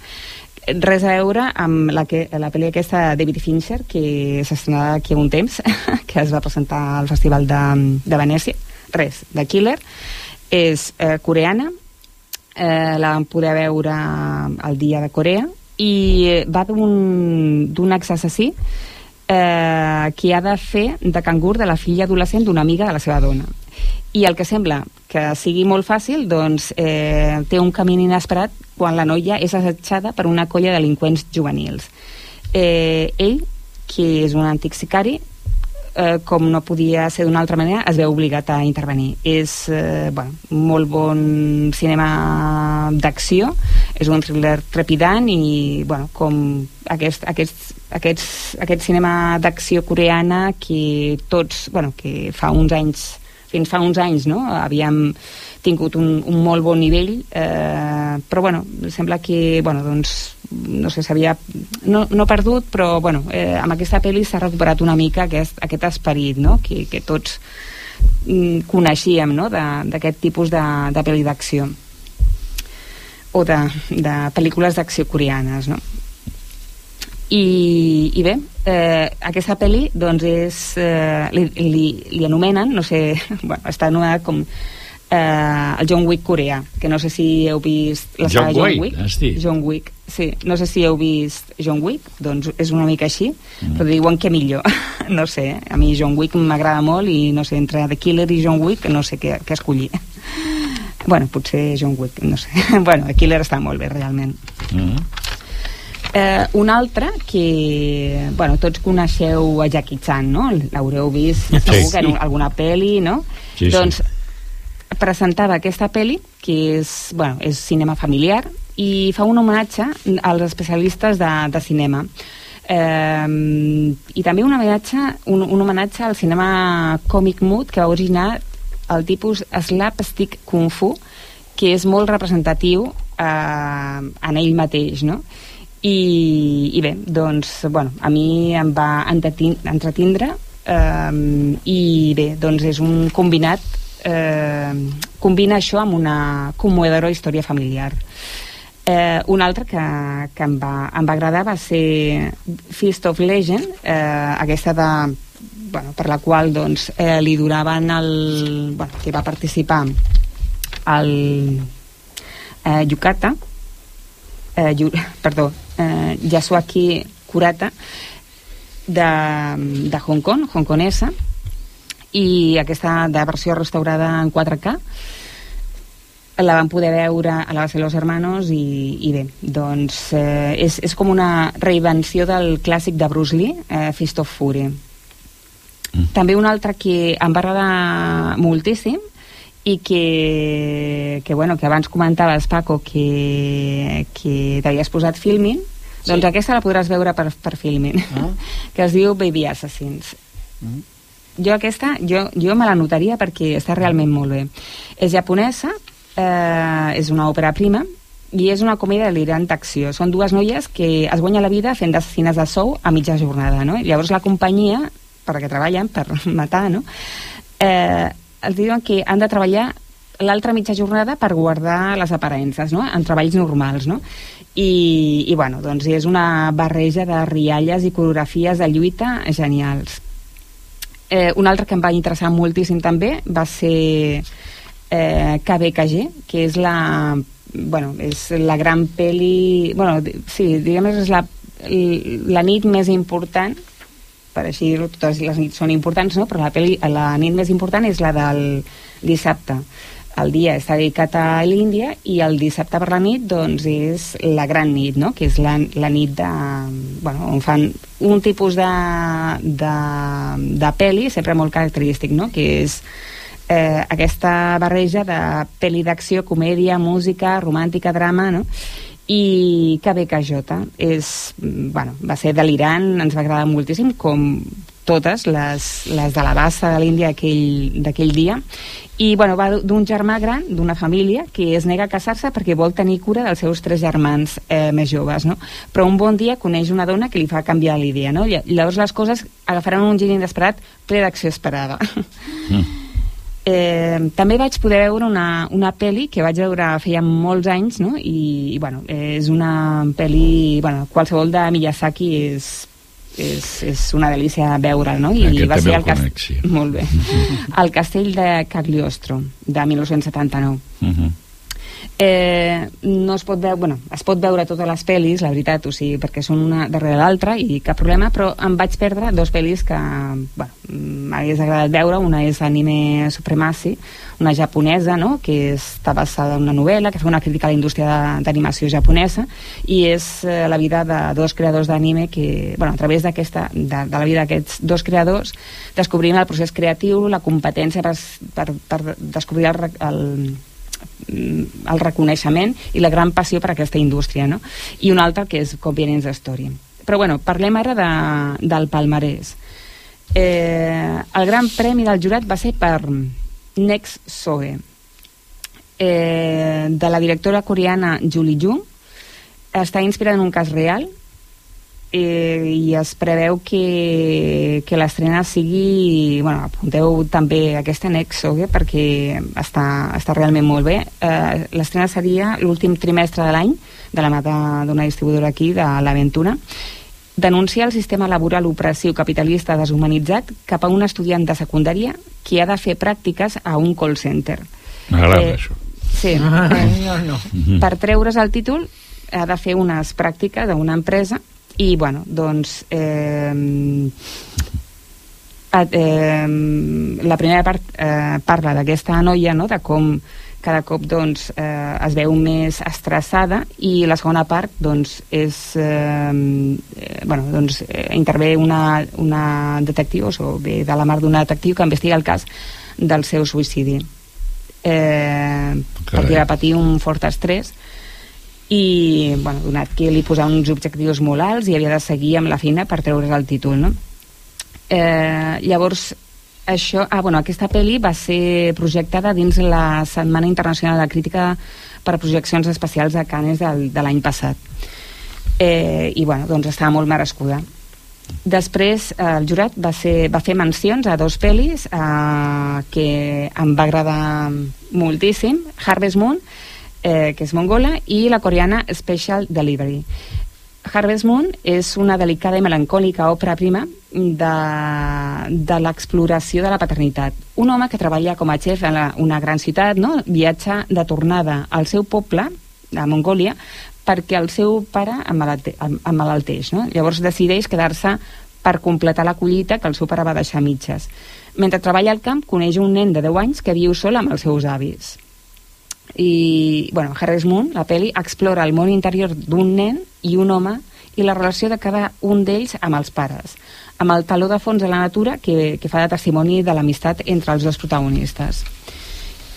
res a veure amb la, que, la pel·li aquesta de David Fincher, que s'estrenarà aquí un temps, que es va presentar al Festival de, de Venècia. Res, The Killer. És eh, coreana, eh, la vam poder veure el dia de Corea i va d'un ex-assassí eh, qui ha de fer de cangur de la filla adolescent d'una amiga de la seva dona i el que sembla que sigui molt fàcil doncs eh, té un camí inesperat quan la noia és assetjada per una colla de delinqüents juvenils eh, ell, que és un antic sicari eh, com no podia ser d'una altra manera, es veu obligat a intervenir. És eh, bueno, molt bon cinema d'acció, és un thriller trepidant i bueno, com aquest, aquest, aquest, aquest cinema d'acció coreana que tots, bueno, que fa uns anys fins fa uns anys no? havíem tingut un, un molt bon nivell eh, però bueno, sembla que bueno, doncs, no sé, s'havia no, no perdut, però bueno, eh, amb aquesta pel·li s'ha recuperat una mica aquest, aquest esperit no? que, que tots mm, coneixíem no? d'aquest tipus de, de pel·li d'acció o de, de pel·lícules d'acció coreanes no? I, i bé, eh, aquesta pel·li doncs és, eh, li, li, li anomenen, no sé, bueno, està anomenada com eh, el John Wick coreà, que no sé si heu vist la John saga John Wick. has dit? John Wick, sí. No sé si heu vist John Wick, doncs és una mica així, mm. però diuen que millor. no sé, a mi John Wick m'agrada molt i no sé, entre The Killer i John Wick no sé què, què escollir. bueno, potser John Wick, no sé. bueno, The Killer està molt bé, realment. Mm. Eh, un altre que, bueno, tots coneixeu a Jackie Chan, no? L'haureu vist Sí. segur que en Sí. alguna pel·li, no? Sí, sí. doncs presentava aquesta pel·li, que és, bueno, és cinema familiar, i fa un homenatge als especialistes de, de cinema. Eh, I també un homenatge, un, un homenatge al cinema comic mood que va originar el tipus slapstick kung fu, que és molt representatiu eh, en ell mateix, no? I, i bé, doncs, bueno, a mi em va entretin entretindre eh, i bé, doncs és un combinat eh, combina això amb una commovedora història familiar. Eh, un altre que, que em, va, em va agradar va ser Feast of Legend eh, aquesta de bueno, per la qual doncs, eh, li duraven el, bueno, que va participar el eh, Yukata eh, Yu, perdó eh, Yasuaki Kurata de, de Hong Kong, hongkonesa i aquesta de versió restaurada en 4K la van poder veure a la base de los hermanos i, i bé, doncs eh, és, és com una reinvenció del clàssic de Bruce Lee, eh, Fist of Fury mm. també un altre que em va agradar moltíssim i que, que, bueno, que abans comentaves, Paco, que, que t'havies posat Filmin, sí. doncs aquesta la podràs veure per, per Filmin, ah. que es diu Baby Assassins. Mm. Jo aquesta, jo, jo me la notaria perquè està realment molt bé. És japonesa, eh, és una òpera prima, i és una comèdia delirant d'acció. Són dues noies que es guanyen la vida fent d'assassines de sou a mitja jornada, no? Llavors la companyia, per la que treballen, per matar, no? Eh, els diuen que han de treballar l'altra mitja jornada per guardar les aparences, no? en treballs normals, no? I, i bueno, doncs és una barreja de rialles i coreografies de lluita genials. Eh, un altre que em va interessar moltíssim també va ser eh, KBKG, que és la bueno, és la gran peli bueno, sí, diguem és la, la nit més important per així dir-ho, totes les nits són importants, no? però la, peli, la nit més important és la del dissabte. El dia està dedicat a l'Índia i el dissabte per la nit doncs, és la gran nit, no? que és la, la nit de, bueno, on fan un tipus de, de, de peli sempre molt característic, no? que és eh, aquesta barreja de pel·li d'acció, comèdia, música, romàntica, drama, no? I KBKJ és, bueno, va ser delirant, ens va agradar moltíssim, com totes les, les de la bassa de l'Índia d'aquell dia i bueno, va d'un germà gran d'una família que es nega a casar-se perquè vol tenir cura dels seus tres germans eh, més joves, no? però un bon dia coneix una dona que li fa canviar l'idea no? llavors les coses agafaran un gir inesperat ple d'acció esperada mm. Eh, també vaig poder veure una, una pel·li que vaig veure feia molts anys no? I, i bueno, és una pel·li bueno, qualsevol de Miyazaki és, és, és una delícia veure'l no? i Aquest va ser el el, cas... conec, sí. molt bé el castell de Cagliostro de 1979 Uh -huh. Eh, no es pot veure, bueno, es pot veure totes les pel·lis, la veritat, o sigui, perquè són una darrere l'altra i cap problema, però em vaig perdre dos pel·lis que, bueno, m'hagués agradat veure, una és Anime Supremacy, una japonesa, no?, que està basada en una novel·la, que fa una crítica a la indústria d'animació japonesa, i és eh, la vida de dos creadors d'anime que, bueno, a través d'aquesta, de, de la vida d'aquests dos creadors, descobrim el procés creatiu, la competència per, per, per descobrir el, el el reconeixement i la gran passió per aquesta indústria, no? I un altre que és Convenience Story. Però bueno, parlem ara de, del palmarès. Eh, el gran premi del jurat va ser per Next Soe, eh, de la directora coreana Julie Jung. Està inspirada en un cas real eh, i es preveu que, que l'estrena sigui... Bueno, apunteu també aquesta Nexoge perquè està, està realment molt bé. Eh, l'estrena seria l'últim trimestre de l'any de la mà d'una distribuïdora aquí, de l'Aventura, denuncia el sistema laboral opressiu capitalista deshumanitzat cap a un estudiant de secundària que ha de fer pràctiques a un call center. M'agrada eh, això. Sí. Ah, eh, no, no. Per treure's el títol ha de fer unes pràctiques a una empresa i bueno, doncs eh, eh, la primera part eh, parla d'aquesta noia no? de com cada cop doncs, eh, es veu més estressada i la segona part doncs, és, eh, bueno, doncs, eh, intervé una, una detectiu o ve de la mar d'una detectiu que investiga el cas del seu suïcidi eh, perquè va patir un fort estrès i bueno, donat que li posava uns objectius molt alts i havia de seguir amb la feina per treure's el títol no? eh, llavors això, ah, bueno, aquesta pel·li va ser projectada dins la Setmana Internacional de Crítica per projeccions especials a Canes del, de l'any passat eh, i bueno, doncs estava molt merescuda Després eh, el jurat va, ser, va fer mencions a dos pel·lis eh, que em va agradar moltíssim Harvest Moon eh, que és mongola, i la coreana Special Delivery. Harvest Moon és una delicada i melancòlica òpera prima de, de l'exploració de la paternitat. Un home que treballa com a xef en la, una gran ciutat no? viatja de tornada al seu poble, a Mongòlia, perquè el seu pare emmalalteix. No? Llavors decideix quedar-se per completar la collita que el seu pare va deixar mitges. Mentre treballa al camp, coneix un nen de 10 anys que viu sol amb els seus avis i bueno, Harris Moon, la peli, explora el món interior d'un nen i un home i la relació de cada un d'ells amb els pares, amb el taló de fons de la natura que, que fa de testimoni de l'amistat entre els dos protagonistes.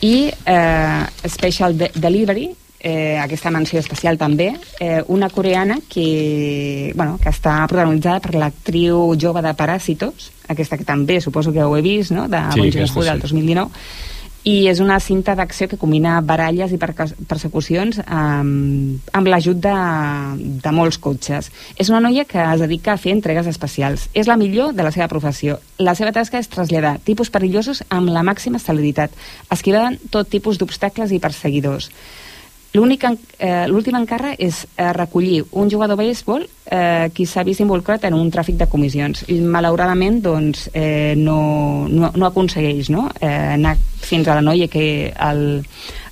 I eh, Special de Delivery, eh, aquesta menció especial també, eh, una coreana que, bueno, que està protagonitzada per l'actriu jove de Paràsitos, aquesta que també suposo que ho he vist, no?, de Sí, Bon Joon-ho del sí. 2019, i és una cinta d'acció que combina baralles i persecucions amb, amb l'ajut de, de molts cotxes. És una noia que es dedica a fer entregues especials. És la millor de la seva professió. La seva tasca és traslladar tipus perillosos amb la màxima celeritat, esquivant tot tipus d'obstacles i perseguidors. Eh, L'últim encàrrec és eh, recollir un jugador de béisbol eh, qui s'ha vist involucrat en un tràfic de comissions. I, malauradament, doncs, eh, no, no, no aconsegueix no? eh, anar fins a la noia que el,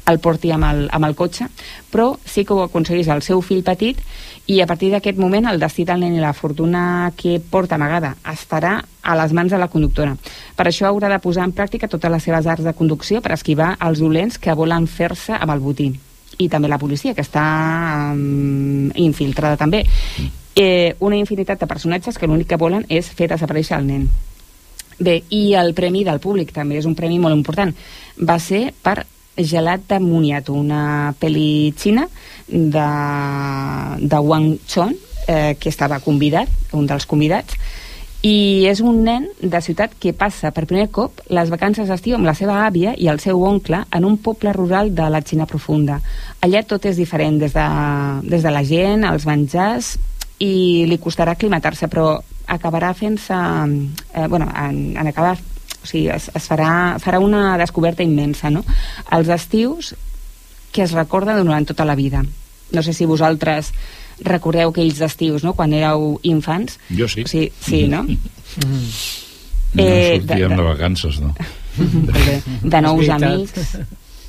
el porti amb el, amb el cotxe, però sí que ho aconsegueix el seu fill petit i a partir d'aquest moment el destí del nen i la fortuna que porta amagada estarà a les mans de la conductora. Per això haurà de posar en pràctica totes les seves arts de conducció per esquivar els dolents que volen fer-se amb el botí i també la policia, que està um, infiltrada també. Eh, una infinitat de personatges que l'únic que volen és fer desaparèixer el nen. Bé, i el premi del públic també és un premi molt important. Va ser per Gelat de Muniato, una pel·li xina de, de Wang Chon, eh, que estava convidat, un dels convidats, i és un nen de ciutat que passa per primer cop les vacances d'estiu amb la seva àvia i el seu oncle en un poble rural de la Xina profunda. Allà tot és diferent, des de, des de la gent, els menjars, i li costarà aclimatar-se, però acabarà fent-se... Eh, bueno, en, en acabar... O sigui, es, es farà, farà una descoberta immensa, no? Els estius que es recorden durant tota la vida. No sé si vosaltres recordeu aquells estius, no?, quan éreu infants. Jo sí. Sí, sí no? No Eh, sortíem de- de, de- vacances, no? de, de nous amics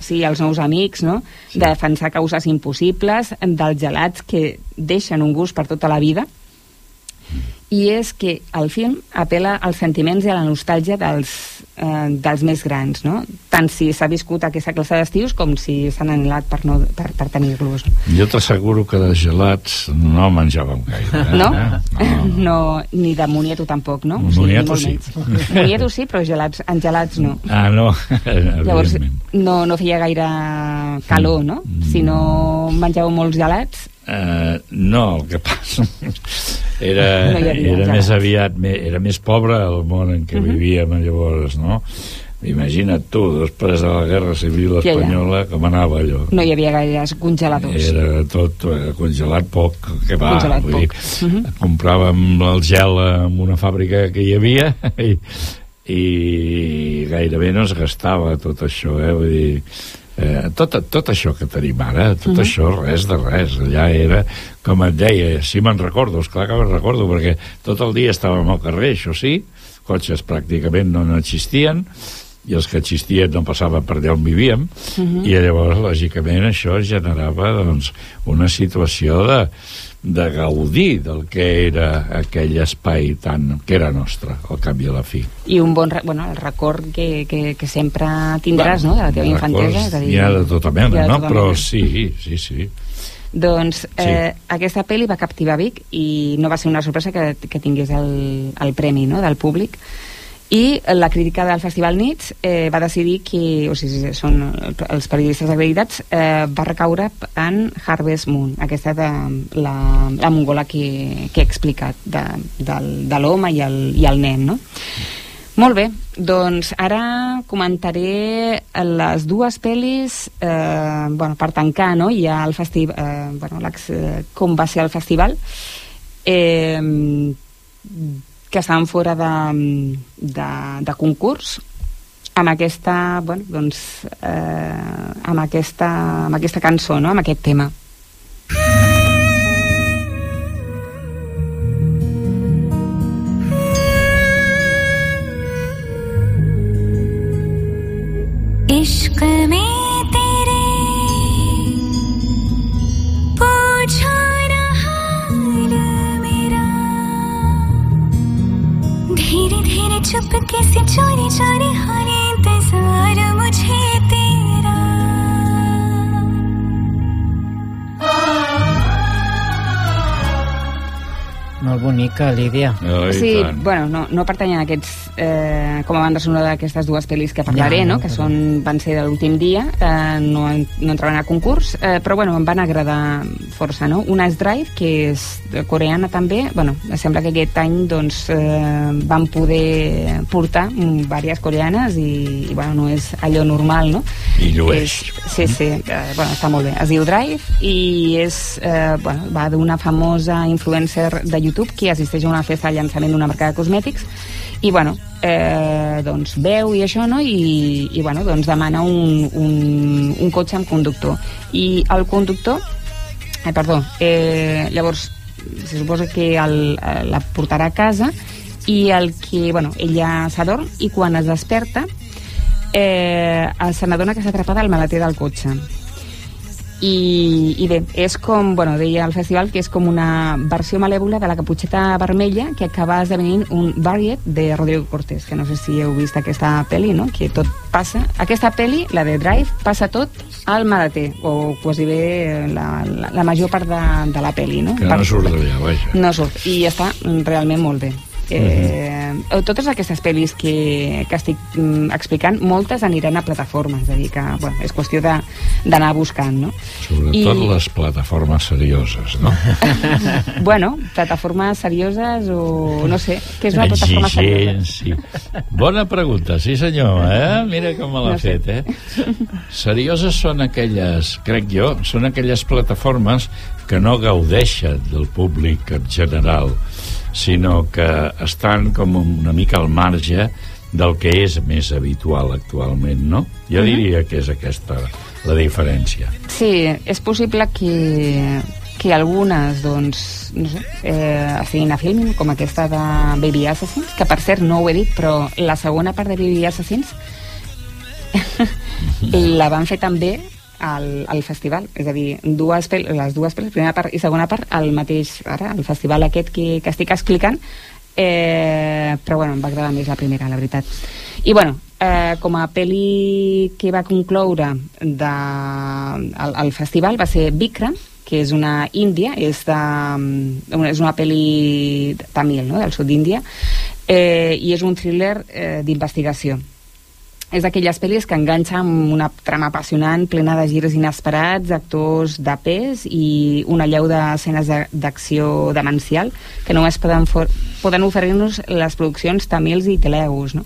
sí, els nous amics, no? Sí. De defensar causes impossibles, dels gelats que deixen un gust per tota la vida, i és que el film apela als sentiments i a la nostàlgia dels, eh, dels més grans, no? tant si s'ha viscut aquesta classe d'estius com si s'han anhelat per, no, per, per tenir-los. Jo t'asseguro que de gelats no menjàvem gaire. Eh? No? no? no? Ni de moniato tampoc, no? Moniato o sigui, sí. Moniato sí, però gelats, en gelats no. Ah, no, Llavors, no, no feia gaire calor, no? Si no menjàveu molts gelats, Uh, no, el que passa era, No era més aviat era més pobre el món en què Mhm. vivíem llavors no? imagina't tu després de la guerra civil Ja, ja. espanyola com anava allò no hi havia gaires congeladors. era tot eh, congelat poc que va, Congelat vull dir, poc. Mhm. compràvem el gel en una fàbrica que hi havia i, i gairebé no es gastava tot això eh? vull dir Eh, tot, tot això que tenim ara, tot Mhm. això, res de res, allà era, com et deia, sí me'n recordo, esclar que me'n recordo, perquè tot el dia estàvem al carrer, això sí, cotxes pràcticament no n'existien, i els que existien no passaven per allà on vivíem, Mhm. i llavors, lògicament, això generava doncs, una situació de, de gaudir del que era aquell espai tan, que era nostre, al cap i a la fi. I un bon, bueno, el record que, que, que sempre tindràs, no?, de la teva infantesa. Records és a dir, N'hi ha de tota hi mena, de no? tota Però mena. sí, sí, sí. Doncs eh, aquesta pel·li va captivar Vic i no va ser una sorpresa que, que tingués el, el premi no, del públic i la crítica del Festival Nits eh, va decidir que, o sigui, són els periodistes acreditats, eh, va recaure en Harvest Moon, aquesta de la, la mongola que, que he explicat, de, del, de l'home i, el, i el nen, no? Molt bé, doncs ara comentaré les dues pel·lis eh, bueno, per tancar no? ja el festival eh, bueno, eh, com va ser el festival eh, que estaven fora de, de, de concurs amb aquesta, bueno, doncs, eh, amb, aquesta, amb aquesta cançó, no? amb aquest tema. इश्क में चुपके से चोरी चोरी हारे इंतज़ार मुझे तेरा Molt bonica, Lídia. Oh, Sí, bueno, no, no pertanyen a aquests, eh, com a banda sonora d'aquestes dues pel·lis que parlaré, Ja, no? no, que però- són, van ser de l'últim dia, eh, no, no entraran a concurs, eh, però bueno, em van agradar força, no? Una és Drive, que és coreana també, bueno, sembla que aquest any doncs, eh, van poder portar diverses coreanes i, i bueno, no és allò normal, no? I llueix. Sí, sí, eh, bueno, està molt bé. Es diu Drive i és, eh, bueno, va d'una famosa influencer de YouTube que assisteix a una festa de llançament d'una marca de cosmètics i, bueno, eh, doncs veu i això, no? I, i bueno, doncs demana un, un, un cotxe amb conductor. I el conductor, eh, perdó, eh, llavors se suposa que el, eh, la portarà a casa i el que, bueno, ella s'adorm i quan es desperta eh, se n'adona que s'ha atrapada al maleter del cotxe. I, I bé, és com, bueno, deia al festival que és com una versió malèvola de la caputxeta vermella que acaba esdevenint un Variet de Rodrigo Cortés, que no sé si heu vist aquesta pel·li, no? Que tot passa... Aquesta pel·li, la de Drive, passa tot al maleter, o quasi bé la, la, la major part de, de la pel·li, no? Que no surt d'allà, vaja. No surt, i està realment molt bé. Eh, Totes aquestes pel·lis que, que estic mm, explicant, moltes aniran a plataformes, és a dir, que bueno, és qüestió de- d'anar buscant, no? Sobretot I- les plataformes serioses, no? Bueno, plataformes serioses o no sé, què és una plataforma seriosa? Exigents, sí. Bona pregunta, sí senyor, eh? Mira com me l'ha No sé. fet, eh? Serioses són aquelles, crec jo, són aquelles plataformes que no gaudeixen del públic en general, sinó que estan com una mica al marge del que és més habitual actualment, no? Jo diria que és aquesta la diferència. Sí, és possible que, que algunes, doncs, no sé, eh, estiguin a film, com aquesta de Baby Assassins, que per cert no ho he dit, però la segona part de Baby Assassins la van fer també al, al festival, és a dir, dues pel les dues pel·lis, primera part i segona part, al mateix, ara, el festival aquest que, que estic explicant, eh, però bueno, em va agradar més la primera, la veritat. I bueno, eh, com a pel·li que va concloure de, el, el festival va ser Bikram, que és una índia, és, de, una, és una pel·li tamil, no?, del sud d'Índia, eh, i és un thriller eh, d'investigació és d'aquelles pel·lis que enganxa amb una trama apassionant, plena de girs inesperats, actors de pes i una llau d'escenes d'acció demencial que només poden, poden oferir-nos les produccions tamils i telegos, no?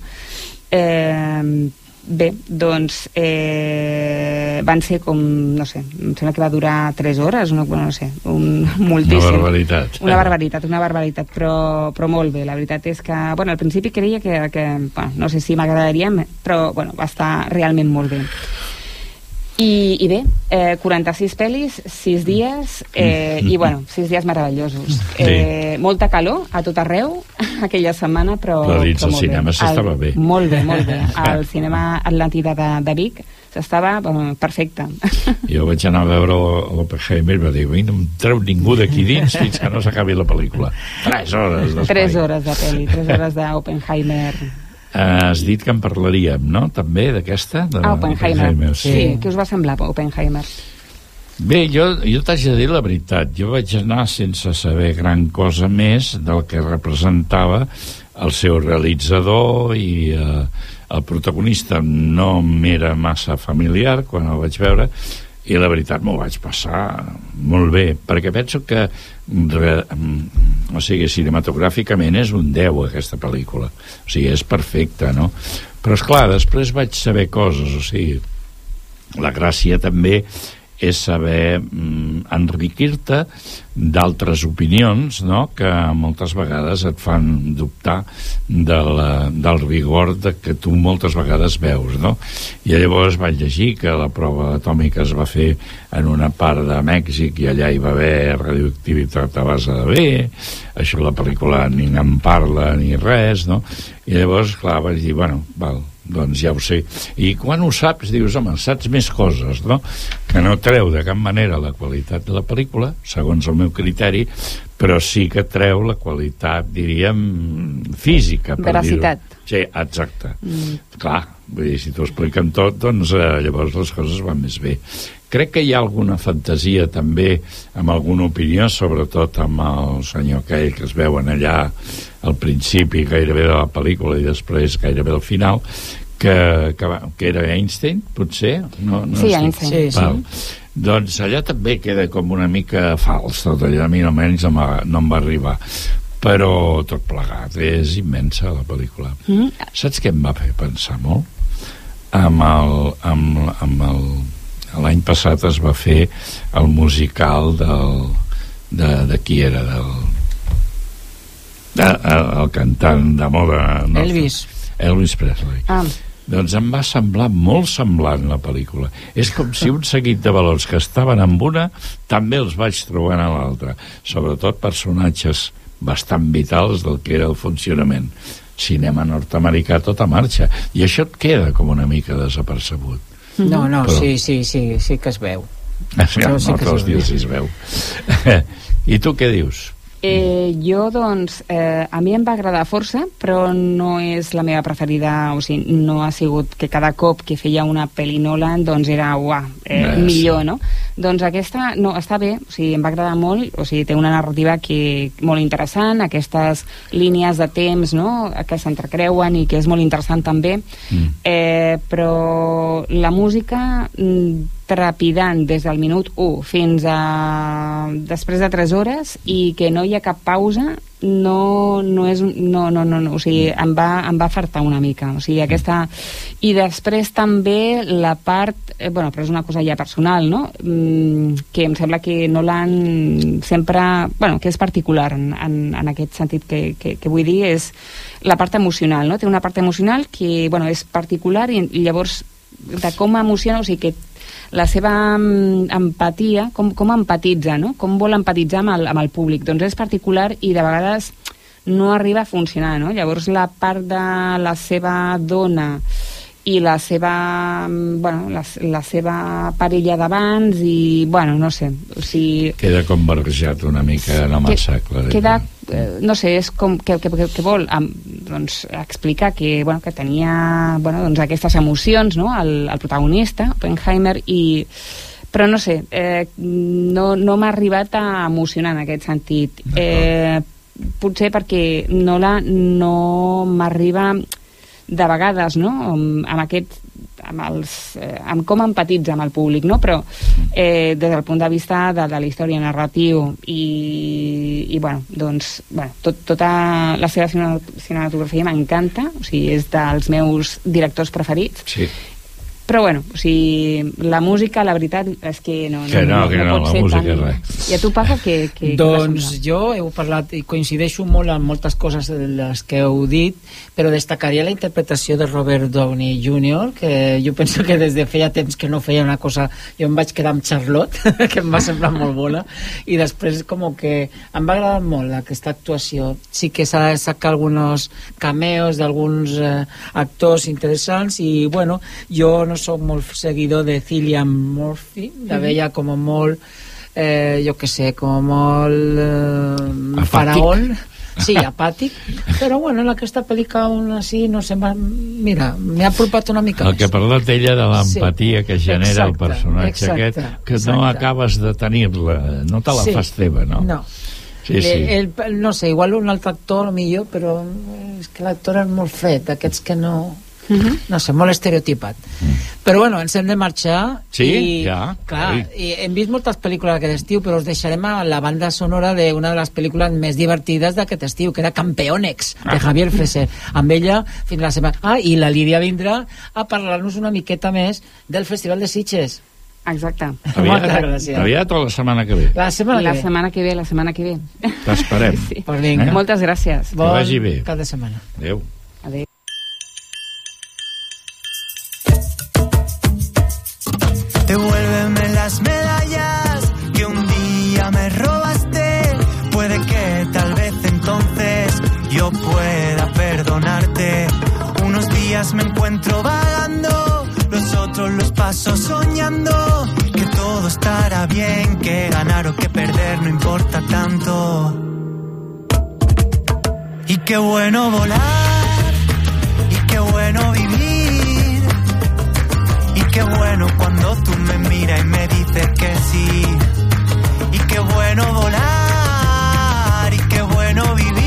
Eh, Bé, doncs eh, van ser com, no sé, em sembla que va durar 3 hores, no, no sé, un, moltíssim. Una barbaritat. Una barbaritat, una barbaritat, però, però molt bé. La veritat és que, bueno, al principi creia que, que bueno, no sé si m'agradaria, però, bueno, va estar realment molt bé. I, i bé, eh, 46 pel·lis, 6 dies, eh, i bueno, 6 dies meravellosos. Eh, molta calor a tot arreu aquella setmana, però... Però dins però el cinema s'estava bé. Molt bé, molt bé. Al cinema Atlàntida de, de Vic s'estava bueno, perfecte. Jo vaig anar a veure l'Oppenheimer i va dir, no em treu ningú d'aquí dins fins que no s'acabi la pel·lícula. 3 hores d'espai. 3 hores de pel·li, 3 hores d'Oppenheimer. Has dit que en parlaríem, no?, també, d'aquesta? De Ah, Oppenheimer. Oppenheimer, Sí. sí. Què us va semblar, Oppenheimer? Bé, jo, jo t'haig de dir la veritat. Jo vaig anar sense saber gran cosa més del que representava el seu realitzador i eh, el protagonista no m'era massa familiar quan el vaig veure i la veritat m'ho vaig passar molt bé, perquè penso que re, mm, o sigui, cinematogràficament és un 10 aquesta pel·lícula o sigui, és perfecta, no? però és clar, després vaig saber coses o sigui, la gràcia també és saber mm, enriquir-te d'altres opinions no? que moltes vegades et fan dubtar de la, del rigor de que tu moltes vegades veus no? i llavors vaig llegir que la prova atòmica es va fer en una part de Mèxic i allà hi va haver radioactivitat a base de bé això la pel·lícula ni en parla ni res no? i llavors clar vaig dir bueno, val, doncs ja ho sé. I quan ho saps, dius, home, saps més coses, no? Que no treu de cap manera la qualitat de la pel·lícula, segons el meu criteri, però sí que treu la qualitat, diríem, física. Per Veracitat. Sí, exacte. Mm. Clar, vull dir, si t'ho expliquen tot, doncs eh, llavors les coses van més bé. Crec que hi ha alguna fantasia també, amb alguna opinió, sobretot amb el senyor aquell que es veuen allà al principi gairebé de la pel·lícula i després gairebé al final, que, que, va, que era Einstein, potser? No, no Sí, Einstein. Sí, sí. Val. Doncs allà també queda com una mica fals, tot allà a mi almenys no, no em va arribar però tot plegat és immensa la pel·lícula Mm. saps què em va fer pensar molt? amb el, amb, amb el l'any passat es va fer el musical del de, de qui era del de, el, el cantant de moda no? Elvis. Elvis Presley Ah, doncs em va semblar molt semblant la pel·lícula. És com si un seguit de valors que estaven en una també els vaig trobar en l'altra. Sobretot personatges bastant vitals del que era el funcionament. Cinema nord-americà a tota marxa. I això et queda com una mica desapercebut. No, no, Però- sí, sí, sí, sí que es veu. Sí no que dies veu. es veu. I tu què dius? Eh, jo, doncs, eh, a mi em va agradar força, però no és la meva preferida, o sigui, no ha sigut que cada cop que feia una pel·li Nolan, doncs era, uah, eh, sí. millor, no? Doncs aquesta, no, està bé, o sigui, em va agradar molt, o sigui, té una narrativa que, molt interessant, aquestes línies de temps, no?, que s'entrecreuen i que és molt interessant també, Mm. eh, però la música mm, trepidant des del minut 1 fins a després de 3 hores i que no hi ha cap pausa no, no és no, no, no, no, o sigui, em va, em va fartar una mica o sigui, aquesta i després també la part eh, bueno, però és una cosa ja personal no? mm, que em sembla que no l'han sempre, bueno, que és particular en, en, en aquest sentit que, que, que vull dir és la part emocional no? té una part emocional que bueno, és particular i, llavors de com emociona, o sigui que la seva mm, empatia, com, com empatitza, no? com vol empatitzar amb el, amb el públic. Doncs és particular i de vegades no arriba a funcionar, no? Llavors la part de la seva dona i la seva, mm, bueno, la, la seva parella d'abans i, bueno, no sé, o sigui... Queda com barrejat una mica, no massa clar. Queda, eh, no sé, és com que, que, que, que vol am, doncs, explicar que, bueno, que tenia bueno, doncs, aquestes emocions, no?, el, el protagonista, Oppenheimer, i però no sé, eh, no, no m'ha arribat a emocionar en aquest sentit. Eh, potser perquè no, la, no m'arriba de vegades, no?, amb, amb aquest amb, els, eh, amb com empatitza amb el públic, no? però eh, des del punt de vista de, de la història narratiu i, i bueno, doncs, bueno, tot, tota la seva cine- cinematografia m'encanta, o sigui, és dels meus directors preferits Sí. Però bueno, o sigui, la música, la veritat, és que no, Que no, que no, pot la ser música tan... res. I a tu, Paco, que, que, doncs jo heu parlat i coincideixo molt amb moltes coses de les que heu dit, però destacaria la interpretació de Robert Downey Jr., que jo penso que des de feia temps que no feia una cosa... Jo em vaig quedar amb Charlotte, que em va semblar molt bona, i després com que em va agradar molt aquesta actuació. Sí que s'ha de sacar alguns cameos d'alguns eh, actors interessants i, bueno, jo no sóc molt seguidor de Cillian Murphy, la Mhm. veia com molt eh, jo que sé, com molt eh, faraón sí, apàtic però bueno, en aquesta pel·lícula aún así no sé, mira, m'he apropat una mica El que ha parlat ella de l'empatia Sí. que genera el Exacte, personatge exacte, aquest, que no exacte. acabes de tenir-la, no te la Sí. fas teva, no? no Sí, sí. El, el, no sé, igual un altre actor millor, però és que l'actor és molt fred, d'aquests que no... no sé, molt estereotipat. Però bueno, ens hem de marxar Sí, i, ja. Clar, i hem vist moltes pel·lícules aquest estiu, però us deixarem a la banda sonora d'una de les pel·lícules més divertides d'aquest estiu, que era Campeonex, de Ah. Javier Freser. Amb ella, fins la setmana... Ah, i la Lídia vindrà a parlar-nos una miqueta més del Festival de Sitges. Exacte. Moltes Aviat, gràcies. aviat o la setmana que ve? La setmana la que ve. setmana que ve, la setmana que ve. T'esperem. Sí. Pues vinga. Eh? Moltes gràcies. Que vagi bé. Cada setmana. Adéu. Paso soñando. Que todo estará bien, que ganar o que perder no importa tanto. Y qué bueno volar, y qué bueno vivir. Y qué bueno cuando tú me miras y me dices que sí. Y qué bueno volar, y qué bueno vivir.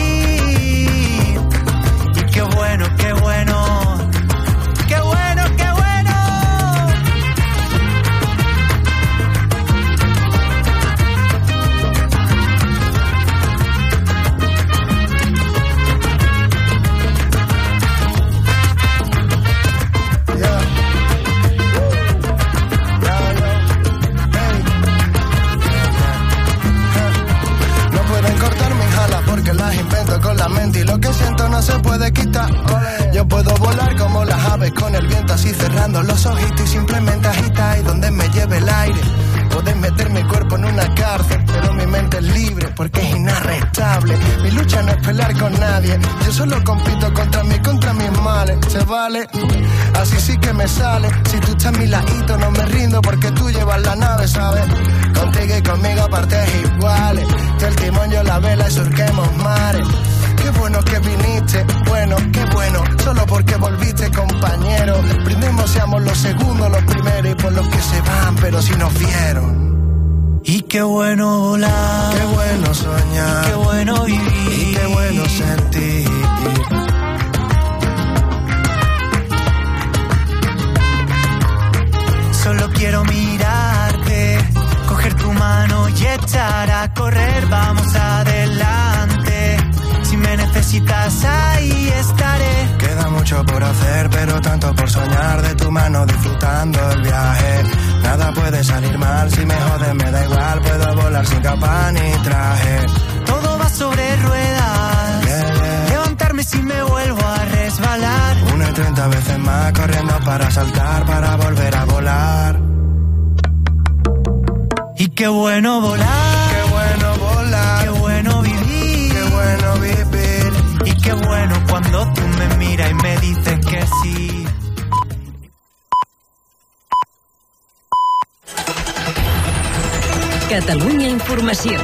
Y lo que siento no se puede quitar. Yo puedo volar como las aves con el viento así cerrando los ojitos y simplemente agitar y donde me lleve el aire. Pueden meter mi cuerpo en una cárcel, pero mi mente es libre porque es inarrestable. Mi lucha no es pelear con nadie, yo solo compito contra mí, contra mis males. Se vale, así sí que me sale. Si tú estás a mi ladito, no me rindo porque tú llevas la nave, ¿sabes? Contigo y conmigo partes iguales. Tú el timón, yo la vela y surquemos mares. Qué bueno que viniste, bueno, qué bueno, solo porque volviste, compañero. Brindemos, seamos los segundos, los primeros y por los que se van, pero si nos vieron. Y qué bueno volar. Qué bueno soñar. Y qué bueno vivir. Y qué bueno sentir. Solo quiero mirarte, coger tu mano y echar a correr. Vamos adelante. Necesitas, ahí estaré. Queda mucho por hacer, pero tanto por soñar de tu mano disfrutando el viaje. Nada puede salir mal, si me jodes me da igual, puedo volar sin capa ni traje. Todo va sobre ruedas. Levantarme si me vuelvo a resbalar. Una y treinta veces más corriendo para saltar, para volver a volar. Y qué bueno volar. qué bueno cuando tú me miras y me dices que sí. Catalunya Informació.